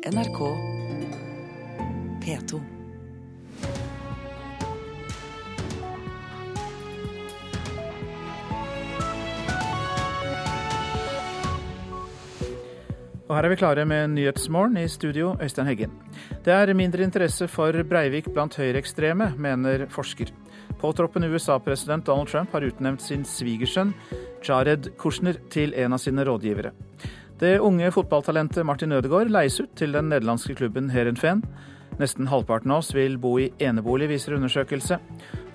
NRK P2. Og her er vi klare med Nyhetsmorgen i studio, Øystein Heggen. Det er mindre interesse for Breivik blant høyreekstreme, mener forsker. Påtroppende USA-president Donald Trump har utnevnt sin svigersønn Jared Kushner til en av sine rådgivere. Det unge fotballtalentet Martin Ødegaard leies ut til den nederlandske klubben Herenfen. Nesten halvparten av oss vil bo i enebolig, viser undersøkelse.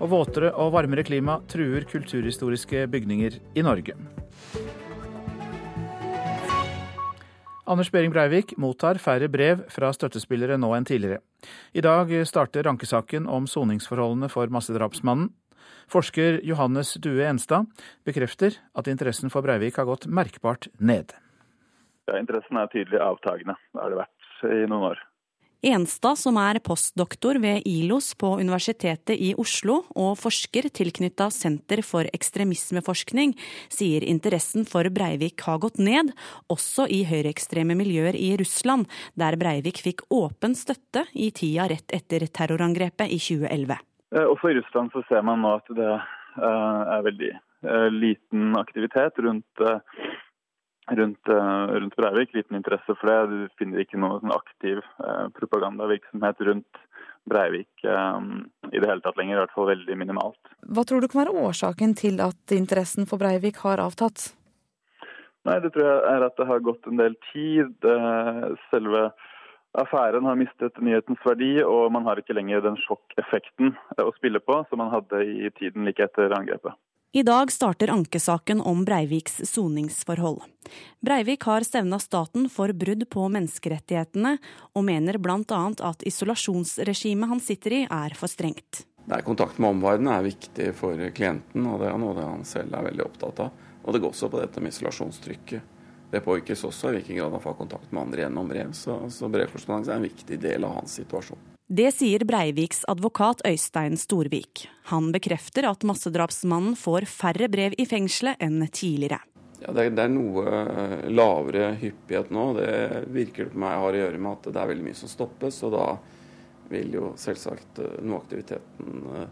Og våtere og varmere klima truer kulturhistoriske bygninger i Norge. Anders Behring Breivik mottar færre brev fra støttespillere nå enn tidligere. I dag starter rankesaken om soningsforholdene for massedrapsmannen. Forsker Johannes Due Enstad bekrefter at interessen for Breivik har gått merkbart ned. Ja, interessen er tydelig avtagende. Det har det vært i noen år. Enstad, som er postdoktor ved ILOS på Universitetet i Oslo og forsker tilknytta Senter for ekstremismeforskning, sier interessen for Breivik har gått ned, også i høyreekstreme miljøer i Russland, der Breivik fikk åpen støtte i tida rett etter terrorangrepet i 2011. Eh, også i Russland så ser man nå at det eh, er veldig eh, liten aktivitet rundt rundt, eh, rundt, Breivik. Liten interesse for det. Du finner ikke noe sånn aktiv eh, propagandavirksomhet rundt Breivik um, i det hele tatt lenger. I hvert fall veldig minimalt. Hva tror du kan være årsaken til at interessen for Breivik har avtatt? Nei, Det tror jeg er at det har gått en del tid. Selve affæren har mistet nyhetens verdi, og man har ikke lenger den sjokkeffekten å spille på som man hadde i tiden like etter angrepet. I dag starter ankesaken om Breiviks soningsforhold. Breivik har stevna staten for brudd på menneskerettighetene, og mener bl.a. at isolasjonsregimet han sitter i er for strengt. Nei, Kontakt med omverdenen er viktig for klienten, og det er noe han selv er veldig opptatt av. Og det går også på dette med isolasjonstrykket. Det påvirkes også i hvilken grad han får kontakt med andre gjennom brev. Så, så brevkorrespondanse er en viktig del av hans situasjon. Det sier Breiviks advokat Øystein Storvik. Han bekrefter at massedrapsmannen får færre brev i fengselet enn tidligere. Ja, det, er, det er noe eh, lavere hyppighet nå. Det virker på meg har å gjøre med at det er veldig mye som stoppes. Og da vil jo selvsagt eh, noe aktiviteten eh,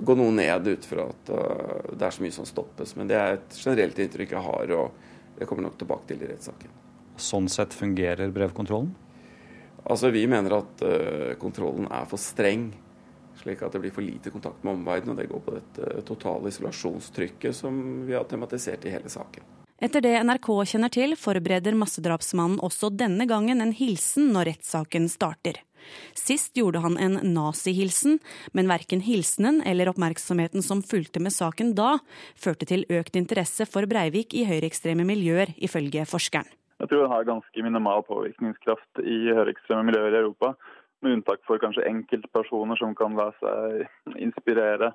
gå noe ned ut fra at det er så mye som stoppes. Men det er et generelt inntrykk jeg har, og det kommer nok tilbake til i rettssaken. Sånn sett fungerer brevkontrollen? Altså, Vi mener at uh, kontrollen er for streng, slik at det blir for lite kontakt med omverdenen. Og det går på dette totale isolasjonstrykket som vi har tematisert i hele saken. Etter det NRK kjenner til, forbereder massedrapsmannen også denne gangen en hilsen når rettssaken starter. Sist gjorde han en nazihilsen, men verken hilsenen eller oppmerksomheten som fulgte med saken da, førte til økt interesse for Breivik i høyreekstreme miljøer, ifølge forskeren. Jeg tror den har ganske minimal påvirkningskraft i høyreekstreme miljøer i Europa. Med unntak for kanskje enkeltpersoner som kan la seg inspirere.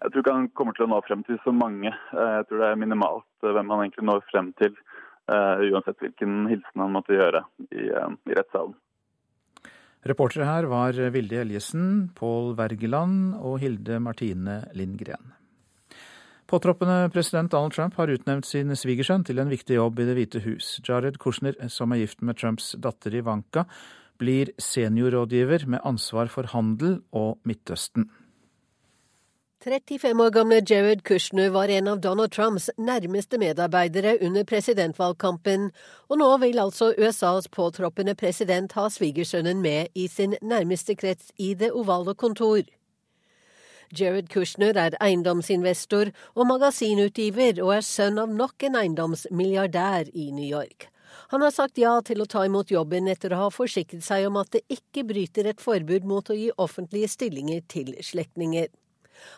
Jeg tror ikke han kommer til å nå frem til så mange. Jeg tror det er minimalt hvem han egentlig når frem til, eh, uansett hvilken hilsen han måtte gjøre i, eh, i rettssalen. Reportere her var Vilde Eljesen, Pål Wergeland og Hilde Martine Lindgren. Påtroppende president Donald Trump har utnevnt sin svigersønn til en viktig jobb i Det hvite hus. Jared Kushner, som er gift med Trumps datter Ivanka, blir seniorrådgiver med ansvar for handel og Midtøsten. 35 år gamle Jared Kushner var en av Donald Trumps nærmeste medarbeidere under presidentvalgkampen, og nå vil altså USAs påtroppende president ha svigersønnen med i sin nærmeste krets i Det ovale kontor. Jared Kushner er eiendomsinvestor og magasinutgiver, og er sønn av nok en eiendomsmilliardær i New York. Han har sagt ja til å ta imot jobben etter å ha forsikret seg om at det ikke bryter et forbud mot å gi offentlige stillinger til slektninger.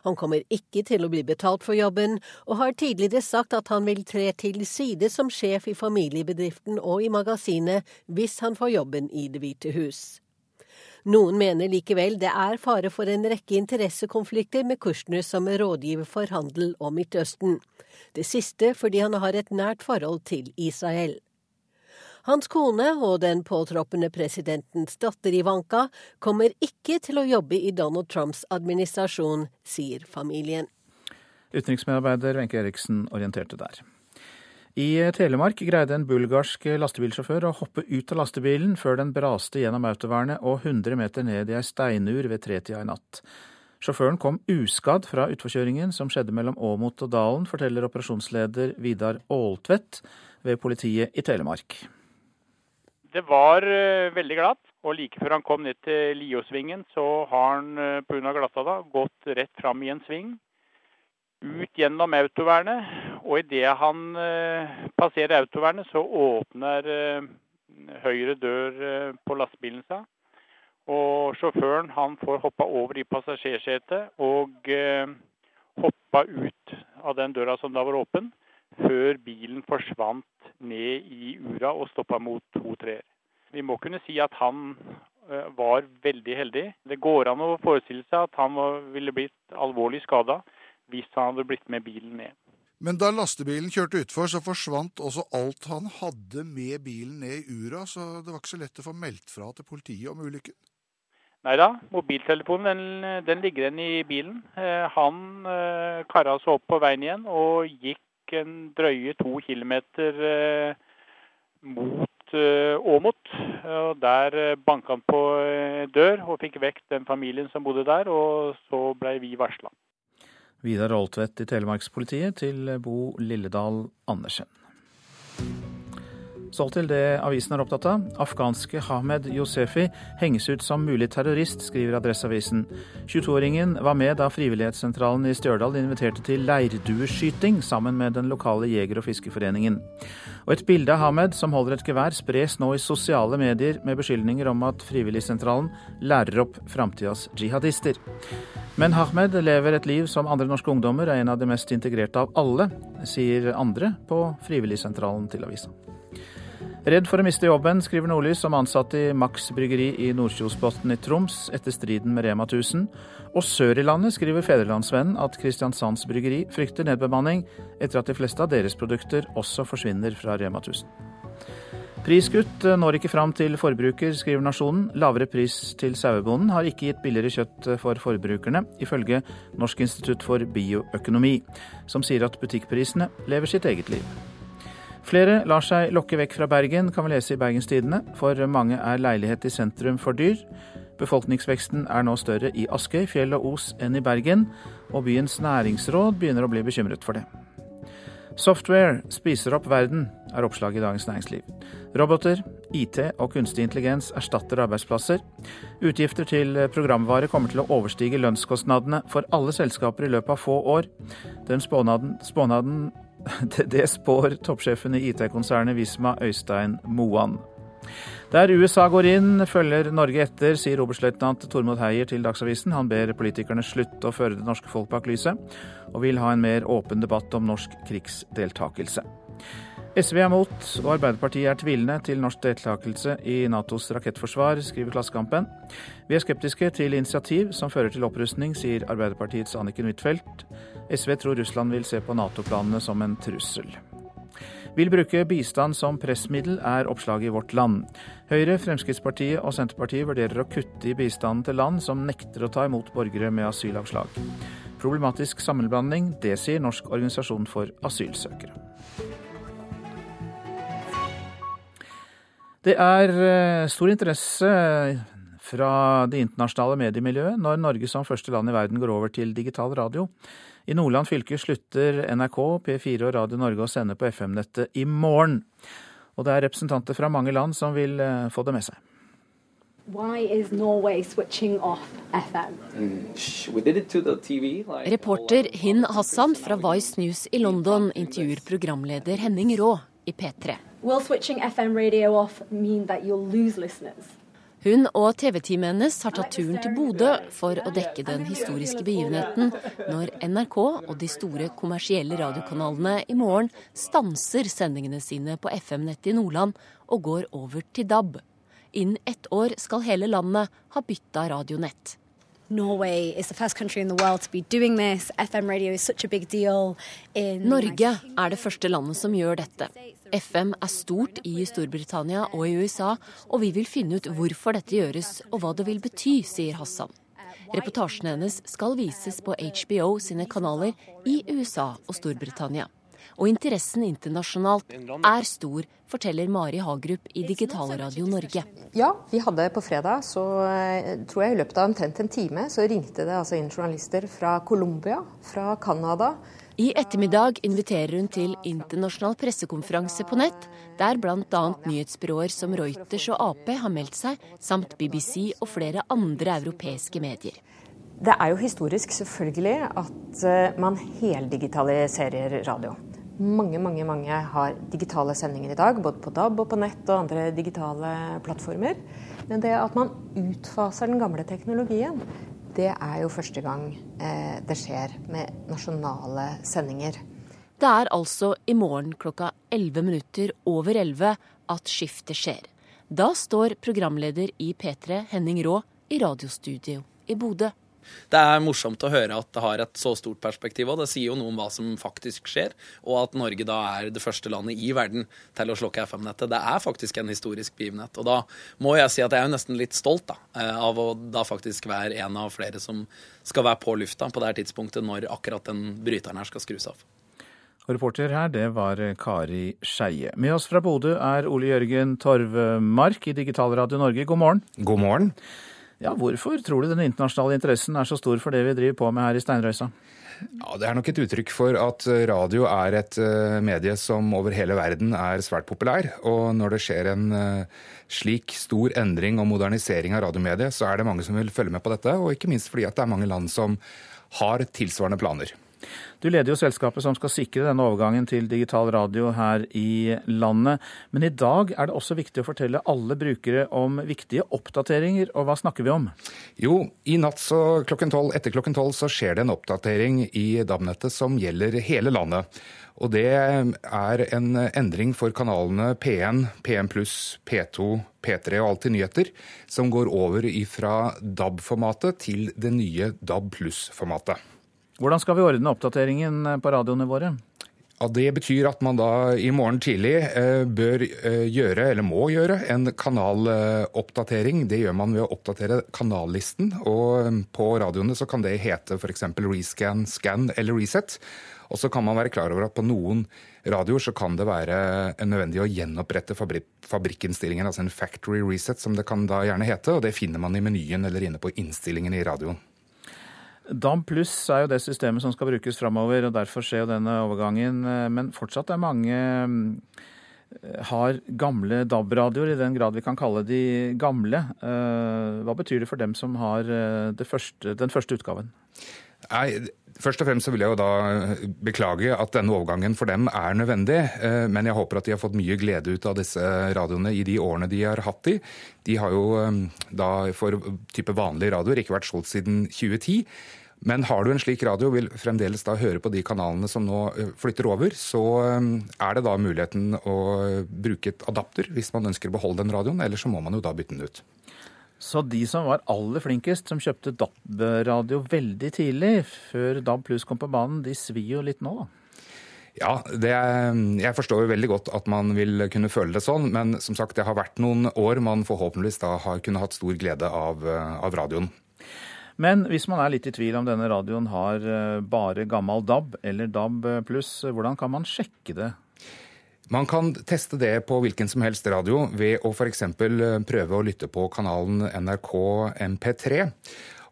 Han kommer ikke til å bli betalt for jobben, og har tidligere sagt at han vil tre til side som sjef i familiebedriften og i magasinet hvis han får jobben i Det hvite hus. Noen mener likevel det er fare for en rekke interessekonflikter med Kushner som rådgiver for handel og Midtøsten. Det siste fordi han har et nært forhold til Israel. Hans kone og den påtroppende presidentens datter Ivanka kommer ikke til å jobbe i Donald Trumps administrasjon, sier familien. Utenriksmedarbeider Wenche Eriksen orienterte der. I Telemark greide en bulgarsk lastebilsjåfør å hoppe ut av lastebilen før den braste gjennom autovernet og 100 meter ned i ei steinur ved tretida i natt. Sjåføren kom uskadd fra utforkjøringen som skjedde mellom Åmot og Dalen, forteller operasjonsleder Vidar Aaltvedt ved politiet i Telemark. Det var uh, veldig glatt, og like før han kom ned til Liosvingen, så har han uh, pga. glatta da, gått rett fram i en sving ut gjennom autovernet. Og idet han eh, passerer autovernet, så åpner eh, høyre dør eh, på lastebilen seg. Og sjåføren han får hoppa over i passasjersetet og hoppa ut av den døra som da var åpen, før bilen forsvant ned i ura og stoppa mot to treer. Vi må kunne si at han var veldig heldig. Det går an å forestille seg at han ville blitt alvorlig skada hvis han hadde blitt med bilen ned. Men da lastebilen kjørte utfor, så forsvant også alt han hadde med bilen ned i ura, så det var ikke så lett å få meldt fra til politiet om ulykken? Nei da, mobiltelefonen den, den ligger igjen i bilen. Eh, han eh, kara seg opp på veien igjen og gikk en drøye to kilometer eh, mot eh, Åmot. Og der eh, banka han på dør og fikk vekk den familien som bodde der, og så ble vi varsla. Vidar Oltvedt i Telemarkspolitiet til Bo Lilledal Andersen. Så til det avisen er opptatt av. Afghanske Hamed Yosefi henges ut som mulig terrorist, skriver Adresseavisen. 22-åringen var med da Frivillighetssentralen i Stjørdal inviterte til leirdueskyting sammen med den lokale jeger- og fiskeforeningen. Og et bilde av Hamed som holder et gevær, spres nå i sosiale medier med beskyldninger om at Frivilligsentralen lærer opp framtidas jihadister. Men Hamed lever et liv som andre norske ungdommer, er en av de mest integrerte av alle, sier andre på Frivilligsentralen til avisa. Redd for å miste jobben, skriver Nordlys som ansatt i Max bryggeri i Nordkjosbotn i Troms etter striden med Rema 1000. Og sør i landet skriver Federlandsvennen at Kristiansands bryggeri frykter nedbemanning etter at de fleste av deres produkter også forsvinner fra Rema 1000. Priskutt når ikke fram til forbruker, skriver Nasjonen. Lavere pris til sauebonden har ikke gitt billigere kjøtt for forbrukerne, ifølge Norsk institutt for bioøkonomi, som sier at butikkprisene lever sitt eget liv. Flere lar seg lokke vekk fra Bergen, kan vi lese i Bergens Tidende. For mange er leilighet i sentrum for dyr. Befolkningsveksten er nå større i Askøy, Fjell og Os enn i Bergen, og byens næringsråd begynner å bli bekymret for det. Software spiser opp verden, er oppslaget i Dagens Næringsliv. Roboter, IT og kunstig intelligens erstatter arbeidsplasser. Utgifter til programvare kommer til å overstige lønnskostnadene for alle selskaper i løpet av få år. Den spånaden, spånaden Det spår toppsjefen i IT-konsernet Visma, Øystein Moan. Der USA går inn, følger Norge etter, sier oberstløytnant Tormod Heier til Dagsavisen. Han ber politikerne slutte å føre det norske folk bak lyset, og vil ha en mer åpen debatt om norsk krigsdeltakelse. SV er mot, og Arbeiderpartiet er tvilende til norsk deltakelse i Natos rakettforsvar, skriver Klassekampen. Vi er skeptiske til initiativ som fører til opprustning, sier Arbeiderpartiets Anniken Huitfeldt. SV tror Russland vil se på Nato-planene som en trussel. Vil bruke bistand som pressmiddel, er oppslaget i Vårt Land. Høyre, Fremskrittspartiet og Senterpartiet vurderer å kutte i bistanden til land som nekter å ta imot borgere med asylavslag. Problematisk sammenblanding, det sier Norsk organisasjon for asylsøkere. Det er eh, stor interesse fra det internasjonale mediemiljøet når Norge som første land i verden går over til digital radio. I Nordland fylke slutter NRK, P4 og Radio Norge å sende på FM-nettet i morgen. Og det er representanter fra mange land som vil eh, få det med seg. Reporter Hin Hassan fra Vice News i London intervjuer programleder Henning Rå i P3. Will switching FM radio off mean that you'll lose listeners? Hun og TV-teamet hennes har tatt turen til Bodø for å dekke den historiske begivenheten når NRK og de store kommersielle radiokanalene i morgen stanser sendingene sine på FM-nettet i Nordland og går over til DAB. Innen ett år skal hele landet ha bytta radionett. Norge er det første landet som gjør dette. FM er stort i Storbritannia og i USA, og vi vil finne ut hvorfor dette gjøres og hva det vil bety, sier Hassan. Reportasjene hennes skal vises på HBO sine kanaler i USA og Storbritannia. Og interessen internasjonalt er stor, forteller Mari Hagerup i Digitalradio Norge. Ja, vi hadde på fredag, så eh, tror jeg i løpet av omtrent en time, så ringte det altså inn journalister fra Colombia, fra Canada. I ettermiddag inviterer hun til internasjonal pressekonferanse på nett, der bl.a. nyhetsbyråer som Reuters og Ap har meldt seg, samt BBC og flere andre europeiske medier. Det er jo historisk selvfølgelig at eh, man heldigitaliserer radio. Mange mange, mange har digitale sendinger i dag, både på DAB og på nett og andre digitale plattformer. Men det at man utfaser den gamle teknologien, det er jo første gang eh, det skjer med nasjonale sendinger. Det er altså i morgen klokka 11 minutter over 11 at skiftet skjer. Da står programleder i P3, Henning Rå, i radiostudio i Bodø det er morsomt å høre at det har et så stort perspektiv, og det sier jo noe om hva som faktisk skjer, og at Norge da er det første landet i verden til å slokke FM-nettet. Det er faktisk en historisk begivenhet. Og da må jeg si at jeg er jo nesten litt stolt da, eh, av å da faktisk være en av flere som skal være på lufta på det her tidspunktet når akkurat den bryteren her skal skrus av. Og Reporter her, det var Kari Skeie. Med oss fra Bodø er Ole Jørgen Torvmark i Digitalradio Norge. God morgen. God morgen. Ja, Hvorfor tror du den internasjonale interessen er så stor for det vi driver på med her i Steinrøysa? Ja, Det er nok et uttrykk for at radio er et eh, medie som over hele verden er svært populær. Og når det skjer en eh, slik stor endring og modernisering av radiomediet, så er det mange som vil følge med på dette. Og ikke minst fordi at det er mange land som har tilsvarende planer. Du leder jo selskapet som skal sikre denne overgangen til digital radio her i landet. Men i dag er det også viktig å fortelle alle brukere om viktige oppdateringer. Og hva snakker vi om? Jo, i natt så klokken 12, etter klokken tolv så skjer det en oppdatering i DAB-nettet som gjelder hele landet. Og det er en endring for kanalene P1, P1 pluss, P2, P3 og Alltid nyheter, som går over fra DAB-formatet til det nye DAB pluss-formatet. Hvordan skal vi ordne oppdateringen eh, på radioene våre? Ja, Det betyr at man da i morgen tidlig eh, bør eh, gjøre, eller må gjøre, en kanaloppdatering. Det gjør man ved å oppdatere kanallisten. Og på radioene så kan det hete f.eks. rescan, scan eller reset. Og så kan man være klar over at på noen radioer så kan det være nødvendig å gjenopprette fabrikkinnstillingen, altså en factory reset som det kan da gjerne hete. Og det finner man i menyen eller inne på innstillingen i radioen. DAB pluss er jo det systemet som skal brukes framover, og derfor skjer jo denne overgangen. Men fortsatt er mange eh, har gamle DAB-radioer, i den grad vi kan kalle de gamle. Eh, hva betyr det for dem som har eh, første, den første utgaven? Nei, Først og fremst så vil jeg jo da beklage at denne overgangen for dem er nødvendig. Men jeg håper at de har fått mye glede ut av disse radioene i de årene de har hatt de. De har jo da for type vanlige radioer ikke vært solgt siden 2010. Men har du en slik radio og vil fremdeles da høre på de kanalene som nå flytter over, så er det da muligheten å bruke et adapter hvis man ønsker å beholde den radioen, eller så må man jo da bytte den ut. Så de som var aller flinkest, som kjøpte DAB-radio veldig tidlig, før DAB pluss kom på banen, de svir jo litt nå, da? Ja, er, jeg forstår jo veldig godt at man vil kunne føle det sånn, men som sagt, det har vært noen år man forhåpentligvis da har kunnet hatt stor glede av, av radioen. Men hvis man er litt i tvil om denne radioen har eh, bare gammel DAB eller DAB pluss, hvordan kan man sjekke det? Man kan teste det på hvilken som helst radio ved å f.eks. Eh, prøve å lytte på kanalen NRK MP3.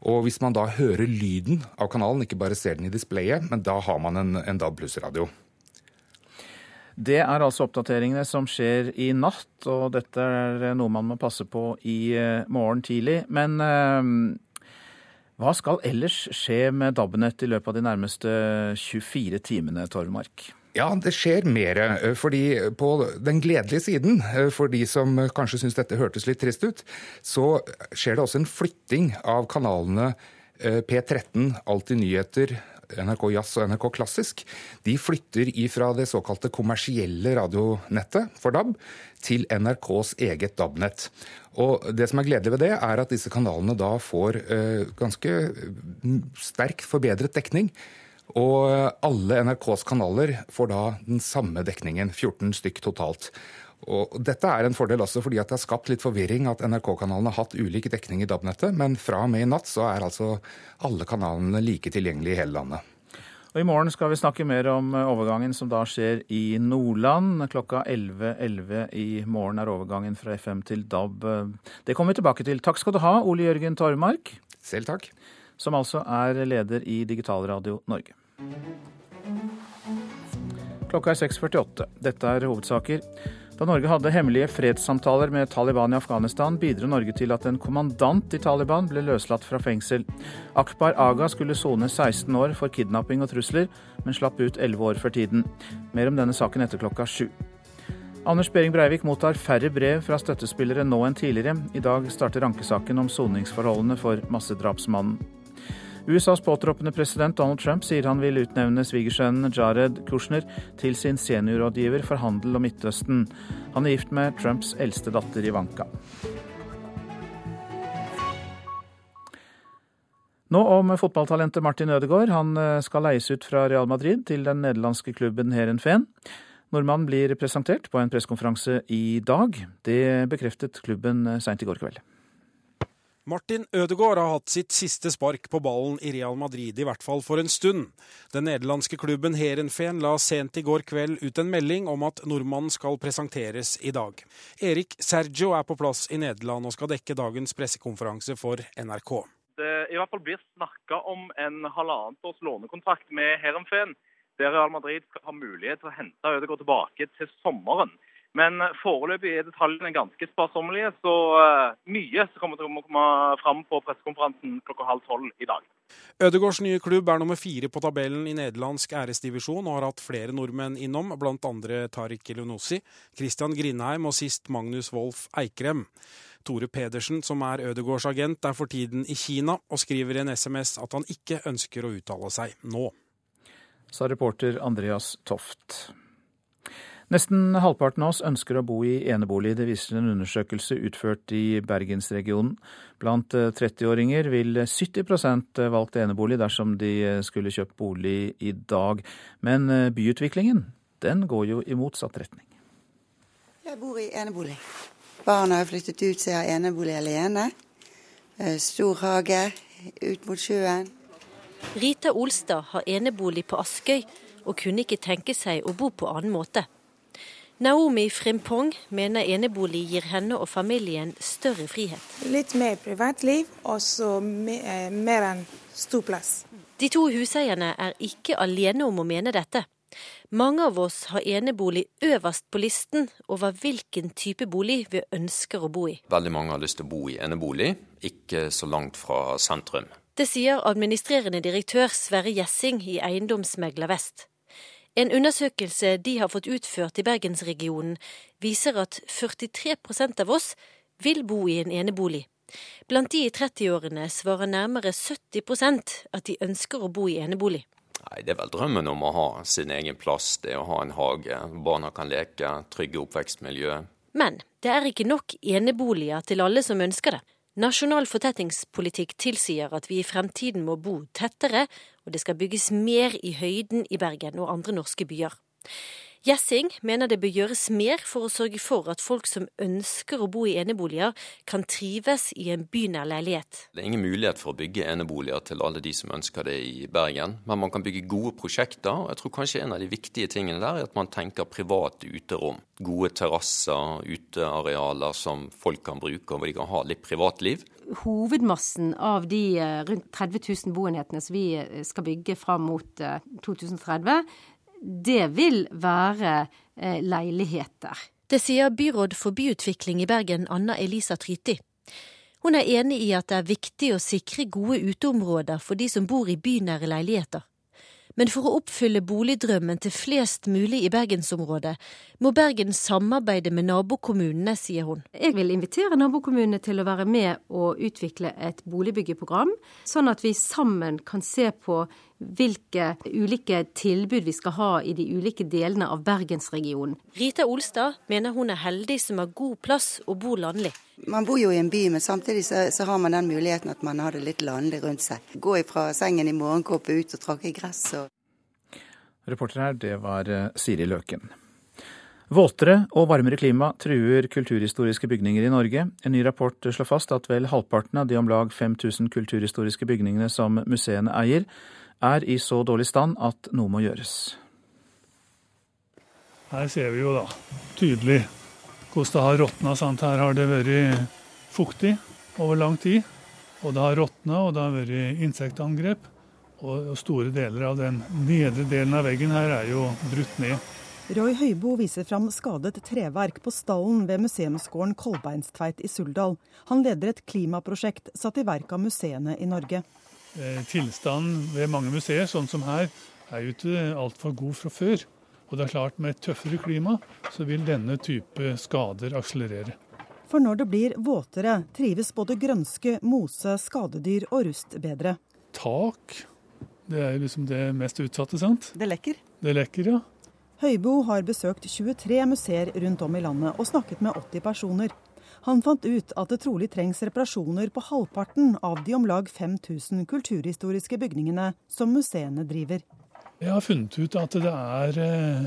Og hvis man da hører lyden av kanalen, ikke bare ser den i displayet, men da har man en, en DAB pluss-radio. Det er altså oppdateringene som skjer i natt, og dette er noe man må passe på i eh, morgen tidlig. Men hva skal ellers skje med DAB-nett i løpet av de nærmeste 24 timene, Torvmark? Ja, det skjer mer. Eh, fordi på den gledelige siden, eh, for de som kanskje syns dette hørtes litt trist ut, så skjer det også en flytting av kanalene eh, P13, Alltid nyheter, NRK Jazz og NRK Klassisk, de flytter ifra det såkalte kommersielle radionettet for DAB til NRKs eget DAB-nett. Og Det som er gledelig ved det, er at disse kanalene da får ganske sterk forbedret dekning. Og alle NRKs kanaler får da den samme dekningen, 14 stykk totalt. Og Dette er en fordel også fordi at det har skapt litt forvirring at NRK-kanalene har hatt ulik dekning i DAB-nettet, men fra og med i natt så er altså alle kanalene like tilgjengelige i hele landet. Og I morgen skal vi snakke mer om overgangen som da skjer i Nordland. Klokka 11.11 .11 i morgen er overgangen fra FM til DAB. Det kommer vi tilbake til. Takk skal du ha, Ole Jørgen Tormark. Selv takk. Som altså er leder i Digitalradio Norge. Klokka er 6.48. Dette er hovedsaker. Da Norge hadde hemmelige fredssamtaler med Taliban i Afghanistan, bidro Norge til at en kommandant i Taliban ble løslatt fra fengsel. Akbar Aga skulle sone 16 år for kidnapping og trusler, men slapp ut 11 år før tiden. Mer om denne saken etter klokka sju. Anders Behring Breivik mottar færre brev fra støttespillere nå enn tidligere. I dag starter rankesaken om soningsforholdene for massedrapsmannen. USAs påtroppende president Donald Trump sier han vil utnevne svigersønnen Jared Kushner til sin seniorrådgiver for handel og Midtøsten. Han er gift med Trumps eldste datter Ivanka. Nå om fotballtalentet Martin Ødegaard. Han eh, skal leies ut fra Real Madrid til den nederlandske klubben Heerenveen. Nordmannen blir presentert på en pressekonferanse i dag. Det bekreftet klubben eh, seint i går kveld. Martin Ødegaard har hatt sitt siste spark på ballen i Real Madrid, i hvert fall for en stund. Den nederlandske klubben Heerenveen la sent i går kveld ut en melding om at nordmannen skal presenteres i dag. Erik Sergio er på plass i Nederland og skal dekke dagens pressekonferanse for NRK. Det i hvert fall blir snakka om en halvannet års lånekontrakt med Heerenveen, der Real Madrid skal ha mulighet til å hente Ødegaard tilbake til sommeren. Men foreløpig er detaljene ganske sparsommelige, så uh, mye som kommer til å komme fram på pressekonferansen klokka halv tolv i dag. Ødegårds nye klubb er nummer fire på tabellen i nederlandsk æresdivisjon og har hatt flere nordmenn innom, bl.a. Tariq Elunossi, Christian Grindheim og sist Magnus Wolff Eikrem. Tore Pedersen, som er Ødegårds agent, er for tiden i Kina og skriver i en SMS at han ikke ønsker å uttale seg nå. Sa reporter Andreas Toft. Nesten halvparten av oss ønsker å bo i enebolig. Det viser en undersøkelse utført i bergensregionen. Blant 30-åringer eh, vil 70% valgt enebolig dersom de eh, skulle kjøpt bolig i dag. Men eh, byutviklingen, den går jo i motsatt retning. Jeg bor i enebolig. Barna har flyttet ut, så jeg har enebolig alene. Stor hage ut mot sjøen. Rita Olstad har enebolig på Askøy, og kunne ikke tenke seg å bo på annen måte. Naomi Frimpong mener enebolig gir henne og familien større frihet. Litt mer privatliv og så eh, mer enn stor plass. De to huseierne er ikke alene om å mene dette. Mange av oss har enebolig øverst på listen over hvilken type bolig vi ønsker å bo i. Veldig mange har lyst til å bo i enebolig, ikke så langt fra sentrum. Det sier administrerende direktør Sverre Gjessing i Eiendomsmegler Vest. En undersøkelse de har fått utført i bergensregionen, viser at 43% av oss vil bo i en enebolig. Blant de i 30-årene svarer nærmere 70% at de ønsker å bo i enebolig. Nei, Det er vel drømmen om å ha sin egen plass, det å ha en hage, barna kan leke, trygge oppvekstmiljø. Men det er ikke nok eneboliger til alle som ønsker det. Nasjonal fortettingspolitikk tilsier at vi i fremtiden må bo tettere, og det skal bygges mer i høyden i Bergen og andre norske byer. Gjessing mener det bør gjøres mer for å sørge for at folk som ønsker å bo i eneboliger, kan trives i en bynær leilighet. Det er ingen mulighet for å bygge eneboliger til alle de som ønsker det i Bergen, men man kan bygge gode prosjekter. og jeg tror kanskje En av de viktige tingene der er at man tenker private uterom. Gode terrasser, utearealer som folk kan bruke, og hvor de kan ha litt privatliv hovedmassen av de eh, rundt 30 000 boenhetene som vi eh, skal bygge fram mot 2030, eh, det vil være eh, leiligheter. Det sier byråd for byutvikling i Bergen, Anna Elisa Tryti. Hun er enig i at det er viktig å sikre gode uteområder for de som bor i bynære leiligheter. Men for å oppfylle boligdrømmen til flest mulig i bergensområdet, må Bergen samarbeide med nabokommunene, sier hun. Jeg vil invitere nabokommunene til å være med og utvikle et boligbyggeprogram, sånn at vi sammen kan se på hvilke ulike tilbud vi skal ha i de ulike delene av bergensregionen. Rita Olstad mener hun er heldig som har god plass og bor landlig. Man bor jo i en by, men samtidig så, så har man den muligheten at man har det litt landlig rundt seg. Gå fra sengen i morgenkåpe ut og tråkke i gress. Og... Reporter her, det var eh, Siri Løken. Våtere og varmere klima truer kulturhistoriske bygninger i Norge. En ny rapport slår fast at vel halvparten av de om lag 5000 kulturhistoriske bygningene som museene eier, er i så dårlig stand at noe må gjøres. Her ser vi jo da tydelig hvordan det har råtna. Her har det vært fuktig over lang tid. Og det har råtna, og det har vært insektangrep. Og store deler av den nedre delen av veggen her er jo brutt ned. Roy Høibo viser fram skadet treverk på stallen ved museumsgården Kolbeinstveit i Suldal. Han leder et klimaprosjekt satt i verk av museene i Norge. Eh, tilstanden ved mange museer, sånn som her, er jo ikke altfor god fra før. Og det er klart Med et tøffere klima så vil denne type skader akselerere. For når det blir våtere, trives både grønske, mose, skadedyr og rust bedre. Tak, det er liksom det mest utsatte, sant? Det lekker. Det lekker, ja. Høybo har besøkt 23 museer rundt om i landet og snakket med 80 personer. Han fant ut at det trolig trengs reparasjoner på halvparten av de om lag 5000 kulturhistoriske bygningene som museene driver. Jeg har funnet ut at det er eh,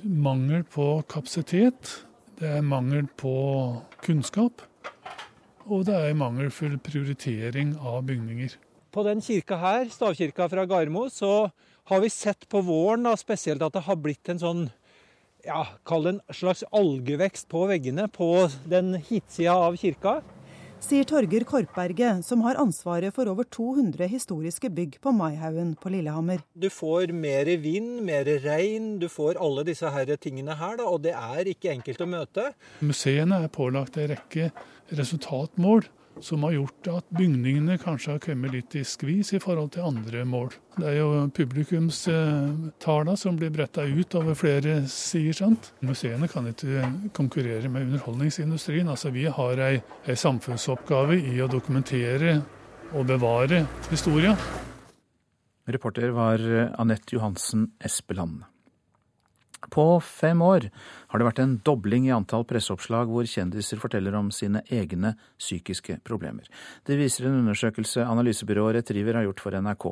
mangel på kapasitet. Det er mangel på kunnskap. Og det er mangelfull prioritering av bygninger. På den kirka her, stavkirka fra Garmo, så har vi sett på våren da, spesielt at det har blitt en sånn ja, Kall det en slags algevekst på veggene på den hitsida av kirka sier Torger Korpberget, som har ansvaret for over 200 historiske bygg på Maihaugen på Lillehammer. Du får mer vind, mer regn, du får alle disse her tingene her, da, og det er ikke enkelt å møte. Museene er pålagt en rekke resultatmål som har gjort at bygningene kanskje har kommet litt i skvis i forhold til andre mål. Det er jo publikumstallene som blir bretta ut over flere sider. sant? Museene kan ikke konkurrere med underholdningsindustrien. Altså Vi har ei, ei samfunnsoppgave i å dokumentere og bevare historia. Reporter var Anette Johansen Espeland. På fem år har det vært en dobling i antall presseoppslag hvor kjendiser forteller om sine egne psykiske problemer. Det viser en undersøkelse analysebyrået Retriever har gjort for NRK.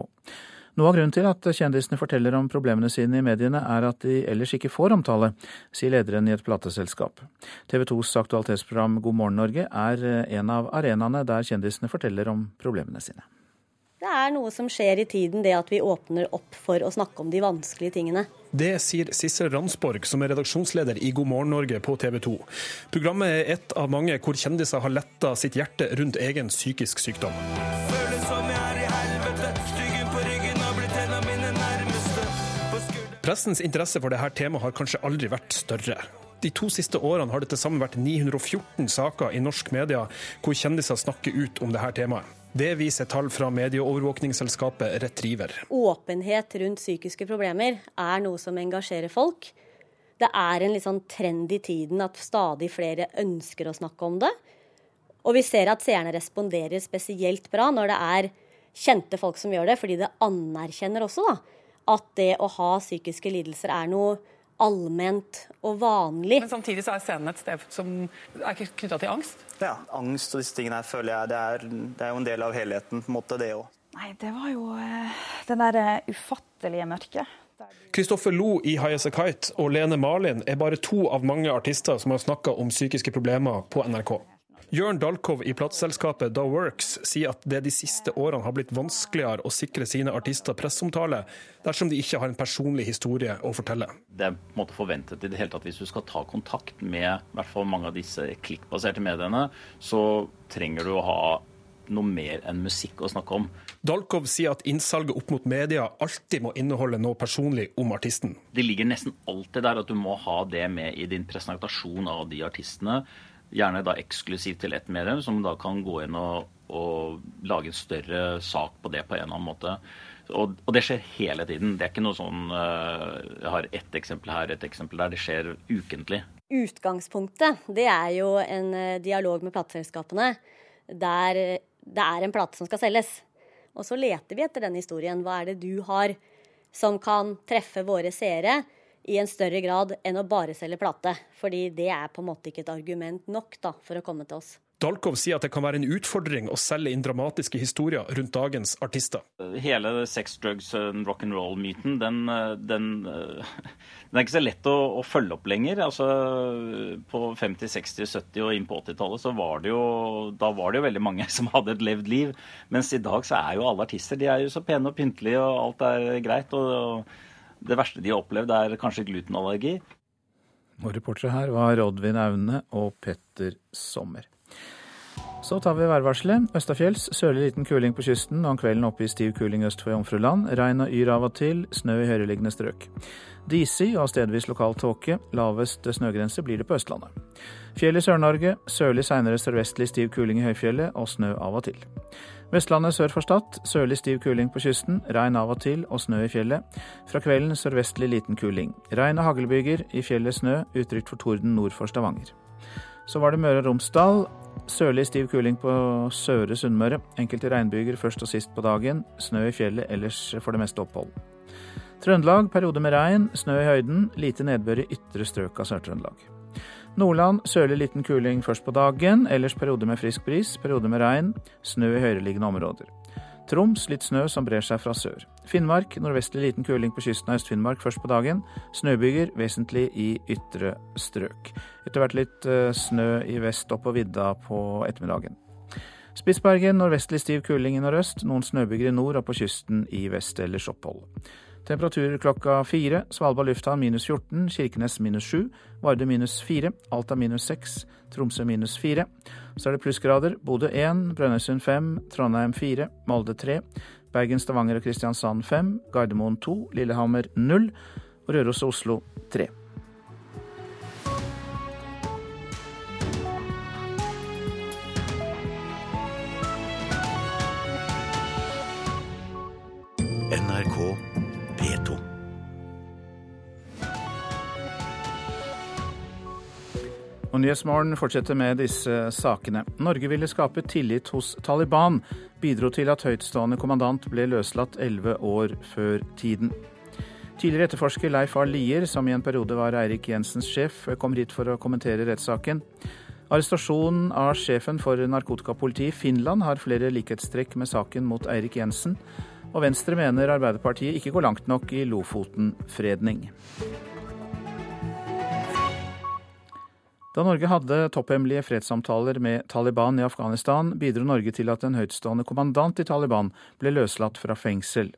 Noe av grunnen til at kjendisene forteller om problemene sine i mediene, er at de ellers ikke får omtale, sier lederen i et plateselskap. TV 2s aktualitetsprogram God morgen Norge er en av arenaene der kjendisene forteller om problemene sine. Det er noe som skjer i tiden, det at vi åpner opp for å snakke om de vanskelige tingene. Det sier Sissel Ransborg, som er redaksjonsleder i God morgen Norge på TV 2. Programmet er et av mange hvor kjendiser har letta sitt hjerte rundt egen psykisk sykdom. Pressens interesse for dette temaet har kanskje aldri vært større. De to siste årene har det til sammen vært 914 saker i norsk media hvor kjendiser snakker ut om dette temaet. Det viser tall fra medieovervåkningsselskapet Retriever. Åpenhet rundt psykiske problemer er noe som engasjerer folk. Det er en litt sånn trend i tiden at stadig flere ønsker å snakke om det. Og vi ser at seerne responderer spesielt bra når det er kjente folk som gjør det, fordi det anerkjenner også da, at det å ha psykiske lidelser er noe allment og vanlig. Men samtidig så er scenen et sted som er knytta til angst? Ja, angst og disse tingene her føler jeg det er, det er jo en del av helheten, på en måte, det òg. Nei, det var jo eh, det derre ufattelige mørket. Kristoffer Lo i High As A Kite og Lene Marlin er bare to av mange artister som har snakka om psykiske problemer på NRK. Jørn Dalkov i plateselskapet Da Works sier at det de siste årene har blitt vanskeligere å sikre sine artister presseomtale dersom de ikke har en personlig historie å fortelle. Det er på en måte forventet i det hele tatt hvis du skal ta kontakt med i hvert fall mange av disse klikkbaserte mediene, så trenger du å ha noe mer enn musikk å snakke om. Dalkov sier at innsalget opp mot media alltid må inneholde noe personlig om artisten. Det ligger nesten alltid der at du må ha det med i din presentasjon av de artistene. Gjerne da eksklusivt til ett medium, som da kan gå inn og, og, lage en større sak på det på en eller annen måte. Og, og, det skjer hele tiden. Det er ikke noe sånn uh, Jeg har ett eksempel her, ett eksempel der. Det skjer ukentlig. Utgangspunktet det er jo en uh, dialog med plateselskapene der det er en plate som skal selges. Og så leter vi etter den historien. Hva er det du har som kan treffe våre seere? I en større grad enn å bare selge plate. Fordi det er på en måte ikke et argument nok da, for å komme til oss. Dalkov sier at det kan være en utfordring å selge inn dramatiske historier rundt dagens artister. Hele sex, drugs and rock'n'roll-myten, den, den, den, er ikke så lett å, å følge opp lenger. Altså, på 50-, 60-, 70- og inn på 80-tallet så var det jo da var det jo veldig mange som hadde et levd liv. Mens i dag så er jo alle artister de er jo så pene og pyntelige, og alt er greit. og det verste de har opplevd, er kanskje glutenallergi. Og reportere her var Oddvin Aune og Petter Sommer. Så tar vi værvarselet. Østafjells sørlig liten kuling på kysten, og om kvelden oppe i stiv kuling øst for Jomfruland. Regn og yr av og til, snø i høyereliggende strøk. Disig og stedvis lokal tåke. Lavest snøgrense blir det på Østlandet. Fjell i Sør-Norge. Sørlig seinere sørvestlig stiv kuling i høyfjellet og snø av og til. Vestlandet sør for Stad. Sørlig stiv kuling på kysten. Regn av og til og snø i fjellet. Fra kvelden sørvestlig liten kuling. Regn og haglbyger. I fjellet snø. Utrygt for torden nord for Stavanger. Så var det Møre og Romsdal. Sørlig stiv kuling på Søre Sunnmøre. Enkelte regnbyger først og sist på dagen. Snø i fjellet, ellers for det meste opphold. Trøndelag periode med regn, snø i høyden. Lite nedbør i ytre strøk av Sør-Trøndelag. Nordland sørlig liten kuling først på dagen, ellers periode med frisk bris, periode med regn, snø i høyereliggende områder. Troms litt snø som brer seg fra sør. Finnmark nordvestlig liten kuling på kysten av Øst-Finnmark først på dagen. Snøbyger vesentlig i ytre strøk. Etter hvert litt snø i vest og på vidda på ettermiddagen. Spitsbergen nordvestlig stiv kuling i nordøst. Noen snøbyger i nord og på kysten i vest ellers opphold. Temperaturer klokka fire. Svalbard lufthavn minus 14, Kirkenes minus 7, Vardø minus 4, Alta minus 6, Tromsø minus 4. Så er det plussgrader. Bodø 1, Brønnøysund 5, Trondheim 4, Molde 3, Bergen, Stavanger og Kristiansand 5, Gardermoen 2, Lillehammer 0 og Røros og Oslo 3. Og Nyhetsmorgen fortsetter med disse sakene. Norge ville skape tillit hos Taliban, bidro til at høytstående kommandant ble løslatt elleve år før tiden. Tidligere etterforsker Leif A. Lier, som i en periode var Eirik Jensens sjef, kom hit for å kommentere rettssaken. Arrestasjonen av sjefen for narkotikapolitiet i Finland har flere likhetstrekk med saken mot Eirik Jensen. Og Venstre mener Arbeiderpartiet ikke går langt nok i Lofoten-fredning. Da Norge hadde topphemmelige fredssamtaler med Taliban i Afghanistan, bidro Norge til at en høytstående kommandant i Taliban ble løslatt fra fengsel.